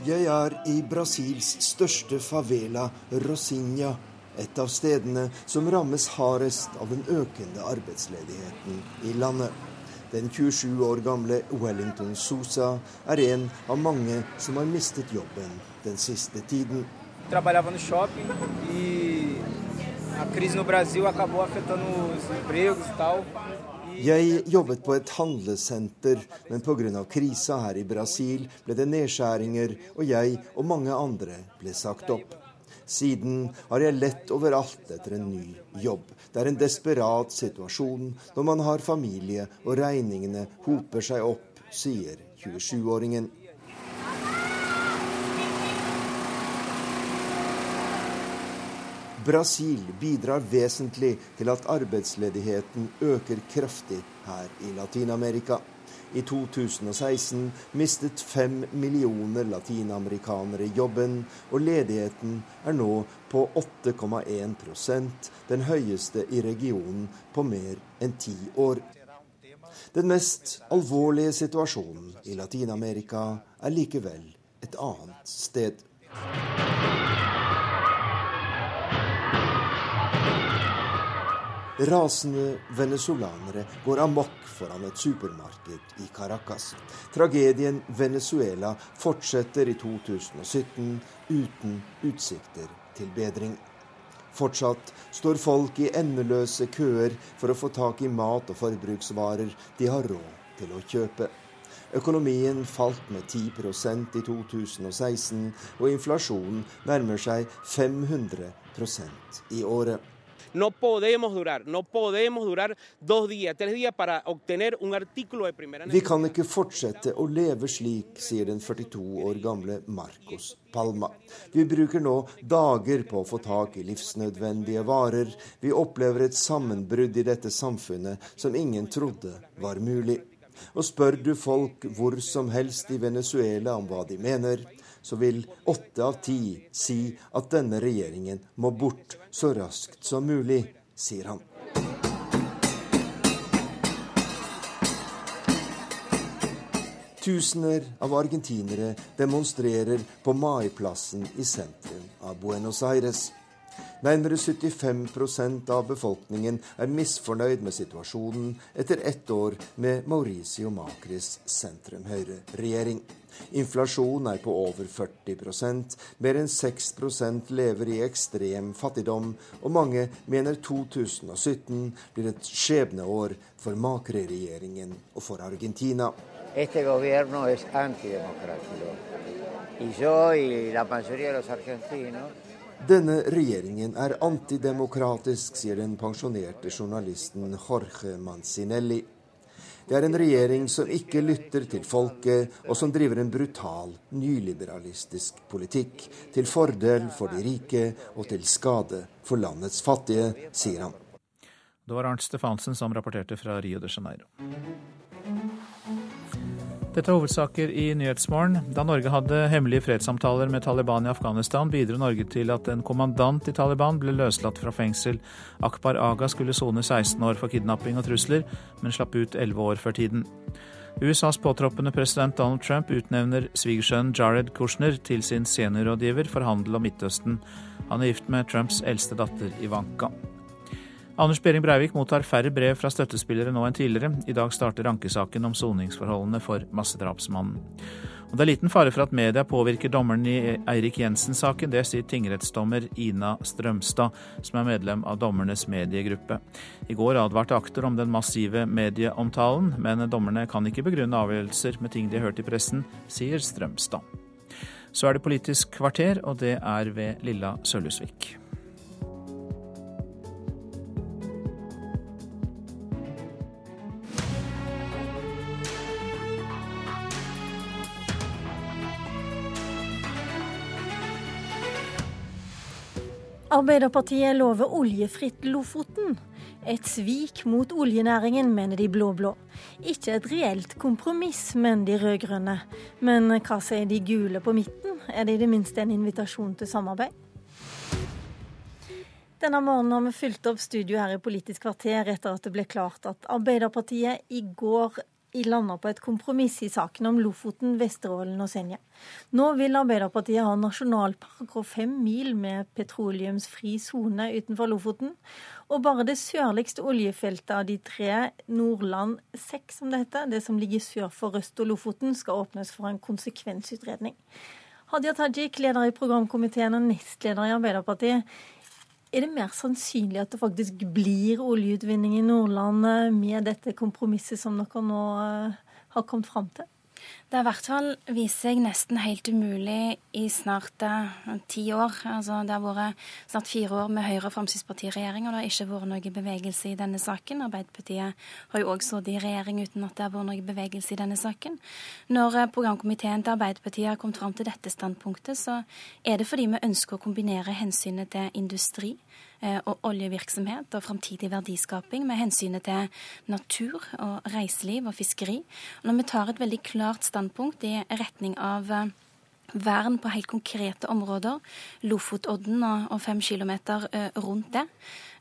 Jeg er i Brasils største favela, Rosinha, et av stedene som rammes hardest av den økende arbeidsledigheten i landet. Den 27 år gamle Wellington Sousa er en av mange som har mistet jobben den siste tiden. E a crise no Brasil acabou afetando os empregos e tal. Jeg jobbet på et handlesenter, men pga. krisa her i Brasil ble det nedskjæringer, og jeg og mange andre ble sagt opp. Siden har jeg lett overalt etter en ny jobb. Det er en desperat situasjon når man har familie og regningene hoper seg opp, sier 27-åringen. Brasil bidrar vesentlig til at arbeidsledigheten øker kraftig her i Latin-Amerika. I 2016 mistet fem millioner latinamerikanere jobben, og ledigheten er nå på 8,1% den høyeste i regionen på mer enn ti år. Den mest alvorlige situasjonen i Latin-Amerika er likevel et annet sted. Rasende venezuelanere går amok foran et supermarked i Caracas. Tragedien Venezuela fortsetter i 2017 uten utsikter til bedring. Fortsatt står folk i endeløse køer for å få tak i mat og forbruksvarer de har råd til å kjøpe. Økonomien falt med 10% i 2016, og inflasjonen nærmer seg 500% i året. No podemos durar, no podemos durar dos días, tres días para obtener un artículo de primera Vi kan ikke fortsette å leve slik, sier den 42 år gamle Marcos Palma. Vi bruker nå dager på å få tak i livsnødvendige varer. Vi opplever et sammenbrudd i dette samfunnet som ingen trodde var mulig. Og spør du folk hvor som helst i Venezuela om hva de mener, så vil åtte av ti si at denne regjeringen må bort så raskt som mulig, sier han. Tusener av argentinere demonstrerer på Maiplassen i sentrum av Buenos Aires. Nærmere 75% av befolkningen er misfornøyd med situasjonen etter ett år med Mauricio Macris sentrum-høyre-regjering. Inflasjonen er på over 40% mer enn 6% lever i ekstrem fattigdom, og mange mener 2017 blir et skjebneår for Macri-regjeringen og for Argentina. Este gobierno es antidemocrático. Y yo y de los denne regjeringen er antidemokratisk, sier den pensjonerte journalisten Jorge Mancinelli. Det er en regjering som ikke lytter til folket, og som driver en brutal, nyliberalistisk politikk. Til fordel for de rike og til skade for landets fattige, sier han. Det var Arnt Stefansen som rapporterte fra Rio de Janeiro. Dette er hovedsaker i Nyhetsmorgen. Da Norge hadde hemmelige fredssamtaler med Taliban i Afghanistan, bidro Norge til at en kommandant i Taliban ble løslatt fra fengsel. Akbar Aga skulle sone 16 år for kidnapping og trusler, men slapp ut 11 år før tiden. USAs påtroppende president Donald Trump utnevner svigersønnen Jared Kushner til sin seniorrådgiver for handel og Midtøsten. Han er gift med Trumps eldste datter Ivanka. Anders Behring Breivik mottar færre brev fra støttespillere nå enn tidligere. I dag starter ankesaken om soningsforholdene for massedrapsmannen. Og det er liten fare for at media påvirker dommeren i Eirik Jensen-saken. Det sier tingrettsdommer Ina Strømstad, som er medlem av dommernes mediegruppe. I går advarte aktor om den massive medieomtalen, men dommerne kan ikke begrunne avgjørelser med ting de har hørt i pressen, sier Strømstad. Så er det Politisk kvarter, og det er ved Lilla Sølhusvik. Arbeiderpartiet lover oljefritt Lofoten. Et svik mot oljenæringen, mener de blå-blå. Ikke et reelt kompromiss, mener de rød-grønne. Men hva sier de gule på midten? Er det i det minste en invitasjon til samarbeid? Denne morgenen har vi fylt opp studio her i Politisk kvarter etter at det ble klart at Arbeiderpartiet i går landa på et kompromiss i saken om Lofoten, Vesterålen og Senja. Nå vil Arbeiderpartiet ha nasjonalpark og fem mil med petroleumsfri sone utenfor Lofoten. Og bare det sørligste oljefeltet av de tre, Nordland 6 som det heter, det som ligger sør for Røst og Lofoten, skal åpnes for en konsekvensutredning. Hadia Tajik, leder i programkomiteen og nestleder i Arbeiderpartiet. Er det mer sannsynlig at det faktisk blir oljeutvinning i Nordland med dette kompromisset som dere nå eh, har kommet fram til? Det har i hvert fall vist seg nesten helt umulig i snart uh, ti år. Altså, det har vært snart fire år med Høyre- og Fremskrittspartiregjering, og det har ikke vært noe bevegelse i denne saken. Arbeiderpartiet har jo òg sittet i regjering uten at det har vært noe bevegelse i denne saken. Når uh, programkomiteen til Arbeiderpartiet har kommet fram til dette standpunktet, så er det fordi vi ønsker å kombinere hensynet til industri Eh, og oljevirksomhet og framtidig verdiskaping med hensynet til natur og reiseliv og fiskeri. Og når vi tar et veldig klart standpunkt i retning av eh, vern på helt konkrete områder. Lofotodden og fem kilometer eh, rundt det.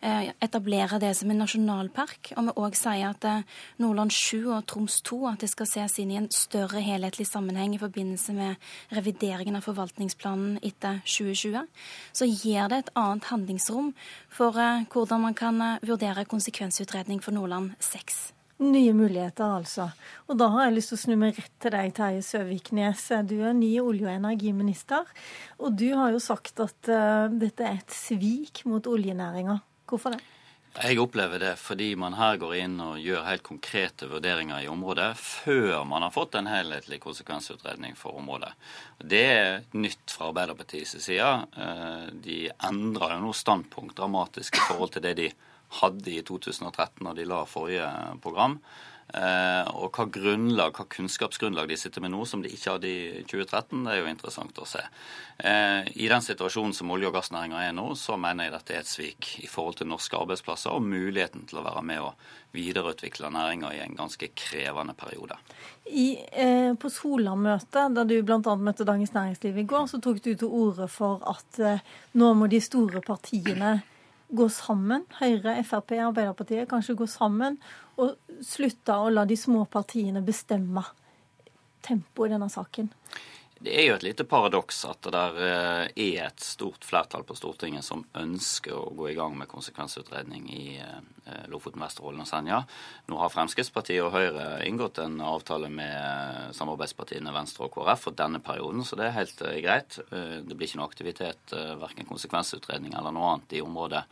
Eh, etablere det som en nasjonalpark. Og vi òg sier at eh, Nordland 7 og Troms 2 at det skal ses inn i en større helhetlig sammenheng i forbindelse med revideringen av forvaltningsplanen etter 2020. Så gir det et annet handlingsrom for hvordan man kan vurdere konsekvensutredning for Nordland 6. Nye muligheter, altså. Og da har jeg lyst til å snu meg rett til deg, Terje Søviknes. Du er ny olje- og energiminister, og du har jo sagt at uh, dette er et svik mot oljenæringa. Hvorfor det? Jeg opplever det fordi man her går inn og gjør helt konkrete vurderinger i området før man har fått en helhetlig konsekvensutredning for området. Det er nytt fra Arbeiderpartiets side. Eh, de endrer jo nå standpunkt dramatisk i forhold til det de hadde i 2013 når de la forrige program. Eh, og hva, grunnlag, hva kunnskapsgrunnlag de sitter med nå som de ikke hadde i 2013, det er jo interessant å se. Eh, I den situasjonen som olje- og gassnæringa er nå, så mener jeg dette er et svik i forhold til norske arbeidsplasser og muligheten til å være med og videreutvikle næringa i en ganske krevende periode. I, eh, på Sola-møtet, da du bl.a. møtte Dagens Næringsliv i går, så tok du til orde for at eh, nå må de store partiene gå sammen, Høyre, Frp, Arbeiderpartiet, kanskje gå sammen og slutte å la de små partiene bestemme tempoet i denne saken? Det er jo et lite paradoks at det der eh, er et stort flertall på Stortinget som ønsker å gå i gang med konsekvensutredning i eh, Lofoten, Vesterålen og Senja. Nå har Fremskrittspartiet og Høyre inngått en avtale med samarbeidspartiene Venstre og KrF for denne perioden, så det er helt eh, greit. Det blir ikke noe aktivitet, verken konsekvensutredning eller noe annet i området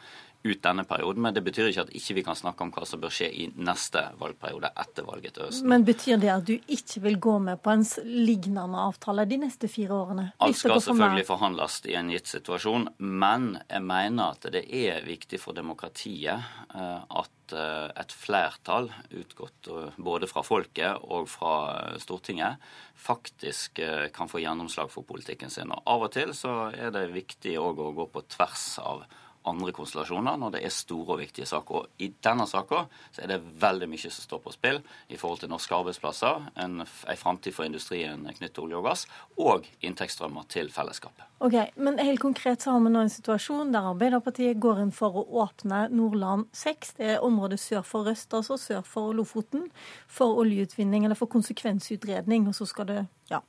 ut denne perioden. Men det betyr ikke at ikke vi kan snakke om hva som bør skje i neste valgperiode etter valget til høsten. Men betyr det at du ikke vil gå med på en lignende avtale de neste fire årene? Alt skal selvfølgelig forhandles i en gitt situasjon, men jeg mener at det er viktig for demokratiet eh, at eh, et flertall, utgått eh, både fra folket og fra Stortinget, faktisk kan få gjennomslag for politikken sin. Og Av og til så er det viktig å gå på tvers av andre konstellasjoner når det er store og viktige saker. Og I denne saken er det veldig mye som står på spill i forhold til norske arbeidsplasser, en, en framtid for industrien knyttet til olje og gass, og inntektsstrømmer til fellesskapet. Ok, Men helt konkret så har vi nå en situasjon der Arbeiderpartiet går inn for å åpne Nordland 6, det er området sør for Røst, altså sør for Lofoten, for oljeutvinning eller for konsekvensutredning. Og så skal det, ja,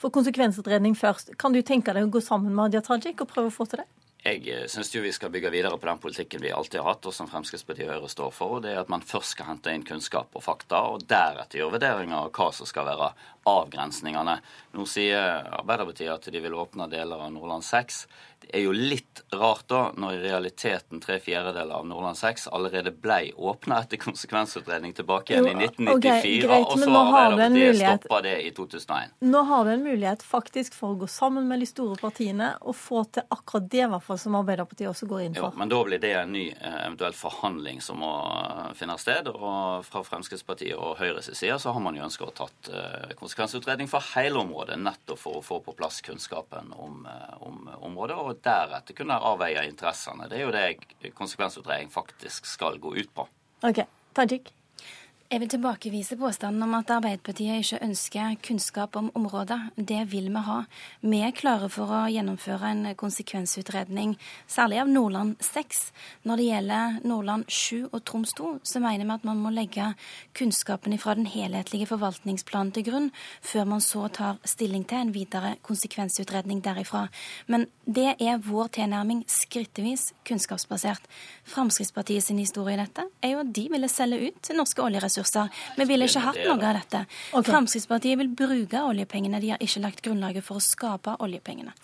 for konsekvensutredning først. Kan du tenke deg å gå sammen med Hadia Tajik og prøve å få til det? Jeg eh, syns vi skal bygge videre på den politikken vi alltid har hatt, og som Fremskrittspartiet og Høyre står for. og det er At man først skal hente inn kunnskap og fakta, og deretter gjøre vurderinger av hva som skal være avgrensningene. Nå sier Arbeiderpartiet at de vil åpne deler av Nordland 6. Det er jo litt rart da, når i realiteten tre fjerdedeler av Nordland 6 allerede ble åpna etter konsekvensutredning tilbake igjen jo, i 1994, okay, greit, og så har Arbeiderpartiet stoppa det i 2001. Nå har du en mulighet faktisk for å gå sammen med de store partiene og få til akkurat det, i hvert fall som Arbeiderpartiet også går inn for. Jo, men da blir det en ny eh, eventuell forhandling som må eh, finne sted. Og fra Fremskrittspartiet og Høyres side så har man jo ønska å tatt eh, konsekvensutredning for hele området, nettopp for å få på plass kunnskapen om, om området. og deretter kunne avveie interessene. Det er jo det konsekvensutredning faktisk skal gå ut på. Ok, Tajik? Jeg vil tilbakevise påstanden om at Arbeiderpartiet ikke ønsker kunnskap om området. Det vil vi ha. Vi er klare for å gjennomføre en konsekvensutredning, særlig av Nordland 6. Når det gjelder Nordland 7 og Troms 2, så mener vi at man må legge kunnskapen fra den helhetlige forvaltningsplanen til grunn, før man så tar stilling til en videre konsekvensutredning derifra. Men det er vår tilnærming skrittvis kunnskapsbasert. Fremskrittspartiet sin historie i dette er jo at de ville selge ut norske oljeressurser ressurser. Vi ville ikke hatt noe av dette. Okay. Fremskrittspartiet vil bruke oljepengene. De har ikke lagt grunnlaget for å skape oljepengene.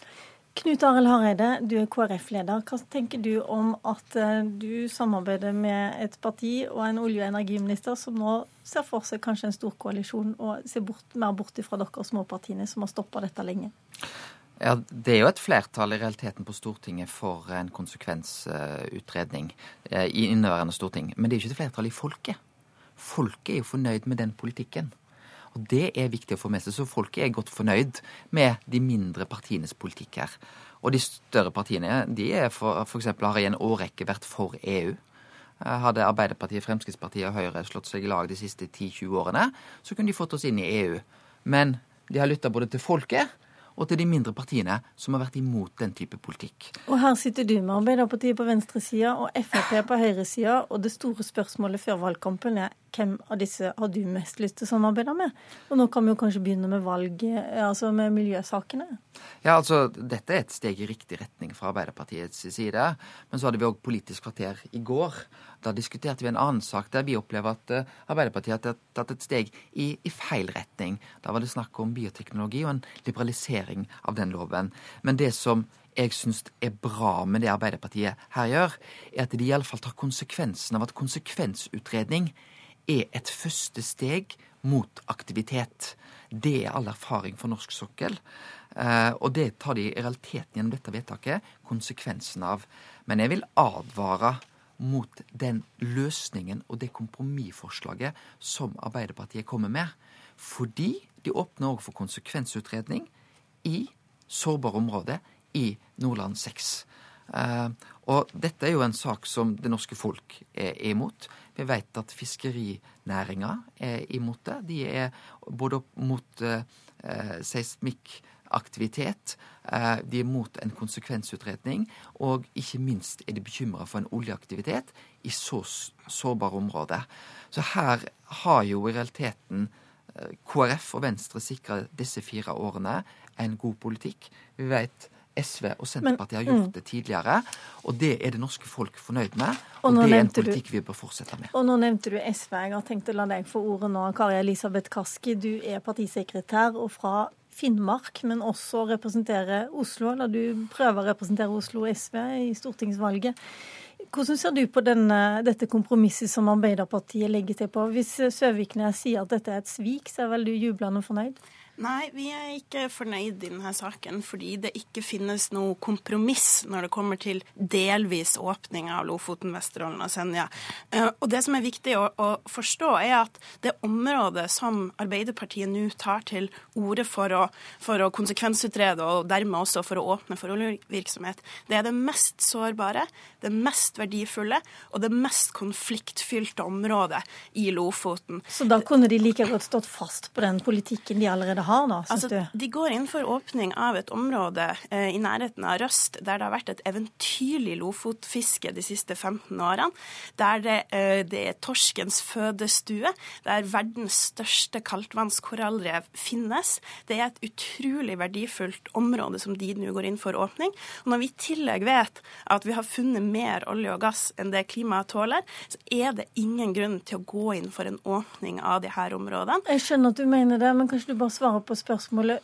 Knut Arild Hareide, du er KrF-leder. Hva tenker du om at eh, du samarbeider med et parti og en olje- og energiminister som nå ser for seg kanskje en stor koalisjon, og ser bort, mer bort fra dere småpartiene som har stoppa dette lenge? Ja, Det er jo et flertall i realiteten på Stortinget for en konsekvensutredning eh, i inneværende storting. Men det er jo ikke et flertall i folket. Folket er jo fornøyd med den politikken. Og det er viktig å få med seg. Så folket er godt fornøyd med de mindre partienes politikk her. Og de større partiene de er for, for eksempel, har i en årrekke vært for EU. Hadde Arbeiderpartiet, Fremskrittspartiet og Høyre slått seg i lag de siste 10-20 årene, så kunne de fått oss inn i EU. Men de har lytta både til folket og til de mindre partiene som har vært imot den type politikk. Og her sitter du med Arbeiderpartiet på venstresida og Frp på høyresida, og det store spørsmålet før valgkampen er hvem av disse har du mest lyst til å samarbeide med? Og nå kan vi jo kanskje begynne med valget, altså med miljøsakene. Ja, altså dette er et steg i riktig retning fra Arbeiderpartiets side. Men så hadde vi òg Politisk kvarter i går. Da diskuterte vi en annen sak der vi opplever at eh, Arbeiderpartiet har tatt et steg i, i feil retning. Da var det snakk om bioteknologi og en liberalisering av den loven. Men det som jeg syns er bra med det Arbeiderpartiet her gjør, er at de iallfall tar konsekvensen av at konsekvensutredning er et første steg mot aktivitet. Det er all erfaring for norsk sokkel. Eh, og det tar de i realiteten gjennom dette vedtaket konsekvensen av. Men jeg vil advare mot den løsningen og det kompromissforslaget som Arbeiderpartiet kommer med. Fordi de åpner òg for konsekvensutredning i sårbare områder i Nordland 6. Uh, og dette er jo en sak som det norske folk er imot. Vi vet at fiskerinæringa er imot det. De er både mot eh, seismikkaktivitet, eh, de er mot en konsekvensutredning, og ikke minst er de bekymra for en oljeaktivitet i så sårbare områder. Så her har jo i realiteten KrF og Venstre sikra disse fire årene en god politikk. Vi vet SV og Senterpartiet har gjort mm. det tidligere, og det er det norske folk fornøyd med. Og, og det er en politikk vi bør fortsette med. Og nå nevnte du SV. Jeg har tenkt å la deg få ordet nå. Kari Elisabeth Kaski, du er partisekretær og fra Finnmark, men også representerer Oslo. Eller du prøver å representere Oslo SV i stortingsvalget. Hvordan ser du på denne, dette kompromisset som Arbeiderpartiet legger til på? Hvis Søviknes sier at dette er et svik, så er vel du jublende fornøyd? Nei, vi er ikke fornøyd i denne saken fordi det ikke finnes noe kompromiss når det kommer til delvis åpning av Lofoten, Vesterålen og Senja. Eh, og det som er viktig å, å forstå, er at det området som Arbeiderpartiet nå tar til orde for å, for å konsekvensutrede, og dermed også for å åpne for oljevirksomhet, det er det mest sårbare, det mest verdifulle og det mest konfliktfylte området i Lofoten. Så da kunne de like godt stått fast på den politikken de allerede har nå, syns altså, du? De går inn for åpning av et område eh, i nærheten av Røst der det har vært et eventyrlig lofotfiske de siste 15 årene. Der det, eh, det er torskens fødestue, der verdens største kaldtvannskorallrev finnes. Det er et utrolig verdifullt område som de nå går inn for åpning. Og når vi i tillegg vet at vi har funnet mer olje og gass enn det klimaet tåler, så er det ingen grunn til å gå inn for en åpning av de her områdene. Jeg skjønner at du mener det, men kanskje du bare svarer på spørsmålet.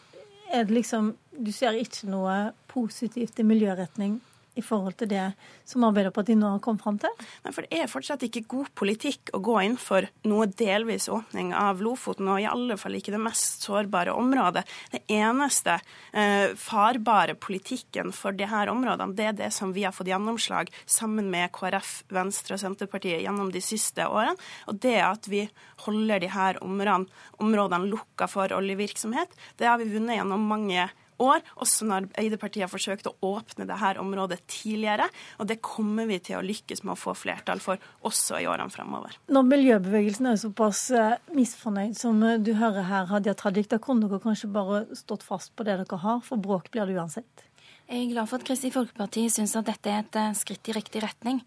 Er det liksom Du ser ikke noe positivt i miljøretning i forhold til det som Arbeiderpartiet nå har kommet fram til? Nei, for Det er fortsatt ikke god politikk å gå inn for noe delvis åpning av Lofoten, og i alle fall ikke det mest sårbare området. Det eneste eh, farbare politikken for her områdene, det er det som vi har fått gjennomslag sammen med KrF, Venstre og Senterpartiet gjennom de siste årene. Og det at vi holder de her områdene, områdene lukka for oljevirksomhet, det har vi vunnet gjennom mange år, også når Arbeiderpartiet har forsøkt å åpne dette området tidligere. Og det kommer vi til å lykkes med å få flertall for også i årene fremover. Når miljøbevegelsen er såpass eh, misfornøyd som eh, du hører her, Hadia Tajik, da kunne dere kanskje bare stått fast på det dere har, for bråk blir det uansett? Jeg er glad for at Kristelig Folkeparti syns at dette er et eh, skritt i riktig retning.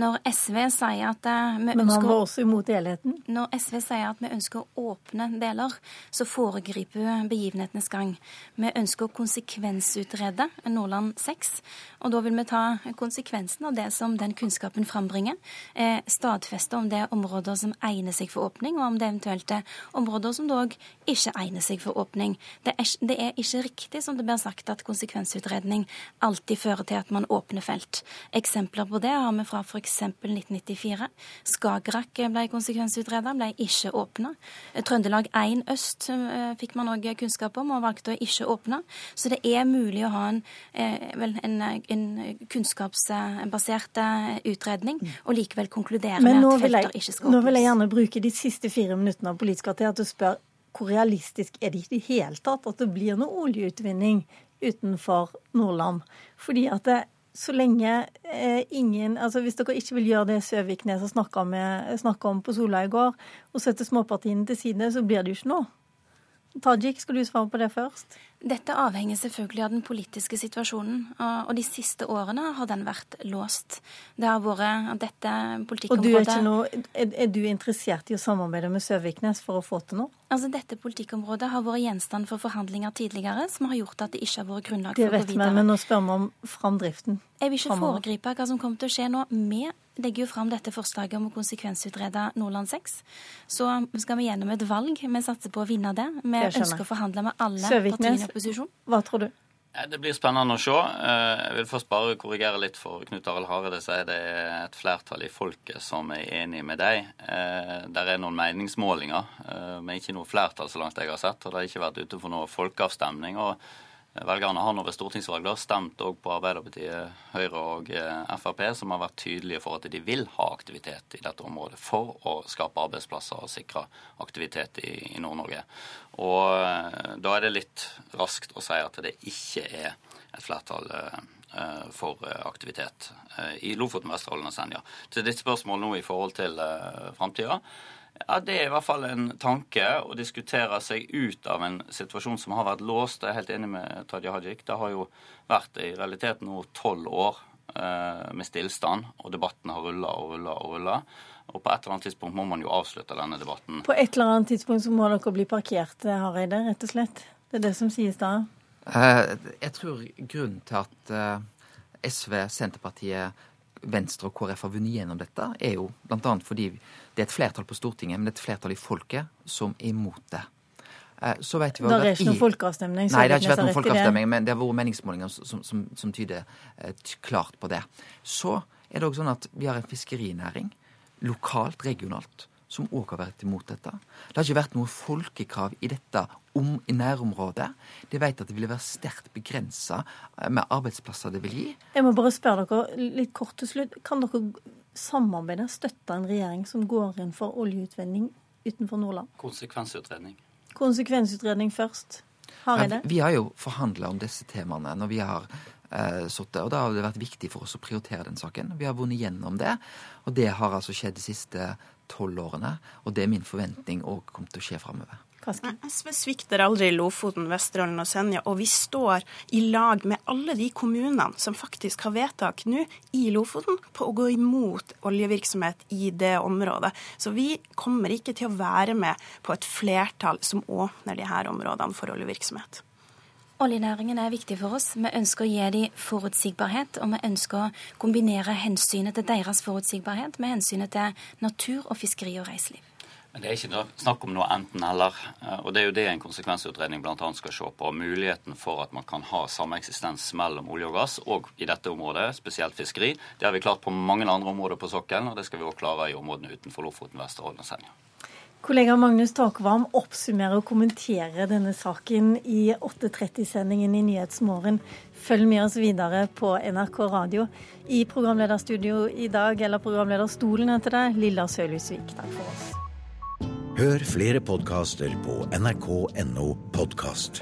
Når SV sier at vi vi Men han ønsker var også imot helheten? Når SV sier at vi ønsker å åpne deler, så foregriper vi begivenhetenes gang. Vi ønsker å konsekvensutrede Nordland 6, og da vil vi ta konsekvensen av det som den kunnskapen frambringer. Eh, stadfeste om det er områder som egner seg for åpning, og om det eventuelt er områder som dog ikke egner seg for åpning. Det er, det er ikke riktig, som det blir sagt, at konsekvensutredning alltid fører til at man åpner felt. Eksempler på det har vi fra f.eks. 1994. Skagerrak ble konsekvensutredet, ble ikke åpna. Trøndelag 1 øst eh, fikk man òg kunnskap om, og valgte å ikke åpne. Så det er mulig å ha en, eh, vel, en, en kunnskapsbasert eh, utredning, og likevel konkludere med at felter jeg, ikke skal åpnes. nå vil jeg gjerne bruke de siste fire minuttene av Politisk kvarter til å spørre hvor realistisk er det i det hele tatt at det blir noe oljeutvinning utenfor Nordland? Fordi at det, så lenge eh, ingen altså Hvis dere ikke vil gjøre det Søviknes snakka om på Sola i går, og sette småpartiene til side, så blir det jo ikke noe. Tajik, skal du svare på det først? Dette avhenger selvfølgelig av den politiske situasjonen. Og de siste årene har den vært låst. Det har vært dette Og du er, politikkområdet noe, er, er du interessert i å samarbeide med Søviknes for å få til noe? Altså, Dette politikkområdet har vært gjenstand for forhandlinger tidligere, som har gjort at det ikke har vært grunnlag for å vet gå vi, videre. men nå spør vi om framdriften. Jeg vil ikke foregripe hva som kommer til å skje nå. Vi legger jo fram dette forslaget om å konsekvensutrede Nordland 6. Så skal vi gjennom et valg. Vi satser på å vinne det. Vi Det ønsker å forhandle med alle partiene i opposisjon. Hva tror du? Det blir spennende å se. Eh, Jeg vil først bare korrigere litt for Knut Arild Hareide sier det er et flertall i folket som er enig med deg. Eh, Der er noen meningsmålinger, eh, men ikke noe flertall så langt jeg har sett. Og det har ikke vært ute for noe folkeavstemning. og Velgerne har nå ved stortingsvalg da stemt òg på Arbeiderpartiet, Høyre og eh, Frp, som har vært tydelige for at de vil ha aktivitet i dette området for å skape arbeidsplasser og sikre aktivitet i, i Nord-Norge. Og eh, da er det litt raskt å si at det ikke er et flertall eh, for aktivitet i Lofoten, Vesterålen og Senja. Til ditt spørsmål nå i forhold til framtida. Ja, Det er i hvert fall en tanke å diskutere seg ut av en situasjon som har vært låst. Jeg er helt enig med Tadia Hajik. Det har jo vært i realiteten nå tolv år eh, med stillstand, og debatten har rulla og rulla og rulla. Og på et eller annet tidspunkt må man jo avslutte denne debatten. På et eller annet tidspunkt så må dere bli parkert, Hareide, rett og slett. Det er det som sies da. Eh, Jeg tror grunnen til at eh, SV, Senterpartiet, Venstre og KrF har vunnet gjennom dette, er jo bl.a. fordi det er et flertall på Stortinget, men det er et flertall i folket som er imot det. Eh, Så vet vi Det er ikke noen folkeavstemning, Nei, det har ikke vært noen folkeavstemning, men det har vært meningsmålinger som, som, som tyder eh, klart på det. Så er det òg sånn at vi har en fiskerinæring, lokalt, regionalt, som òg har vært imot dette. Det har ikke vært noe folkekrav i dette om, i nærområdet. De vet at det vil være sterkt begrensa med arbeidsplasser det vil gi. Jeg må bare spørre dere litt kort til slutt. Kan dere samarbeide, støtte en regjering som går inn for oljeutvinning utenfor Nordland? Konsekvensutredning. Konsekvensutredning først. Hareide? Vi har jo forhandla om disse temaene når vi har eh, sittet, og da har det vært viktig for oss å prioritere den saken. Vi har vunnet gjennom det, og det har altså skjedd de siste tolv årene. Og det er min forventning òg kommer til å skje framover. Nei, SV svikter aldri Lofoten, Vesterålen og Senja, og vi står i lag med alle de kommunene som faktisk har vedtak nå i Lofoten på å gå imot oljevirksomhet i det området. Så vi kommer ikke til å være med på et flertall som åpner de her områdene for oljevirksomhet. Oljenæringen er viktig for oss. Vi ønsker å gi dem forutsigbarhet, og vi ønsker å kombinere hensynet til deres forutsigbarhet med hensynet til natur og fiskeri og reiseliv. Men det er ikke snakk om noe enten-eller. eh, Og det er jo det en konsekvensutredning bl.a. skal se på. Muligheten for at man kan ha sameksistens mellom olje og gass, og i dette området, spesielt fiskeri. Det har vi klart på mange andre områder på sokkelen, og det skal vi også klare i områdene utenfor Lofoten, Vesterålen og Senja. Kollega Magnus Takvam oppsummerer og kommenterer denne saken i 8.30-sendingen i Nyhetsmorgen. Følg med oss videre på NRK Radio. I programlederstudio i dag, eller programlederstolen heter det, Lilla Sølhusvik. Takk for oss. Hør flere podkaster på nrk.no podkast.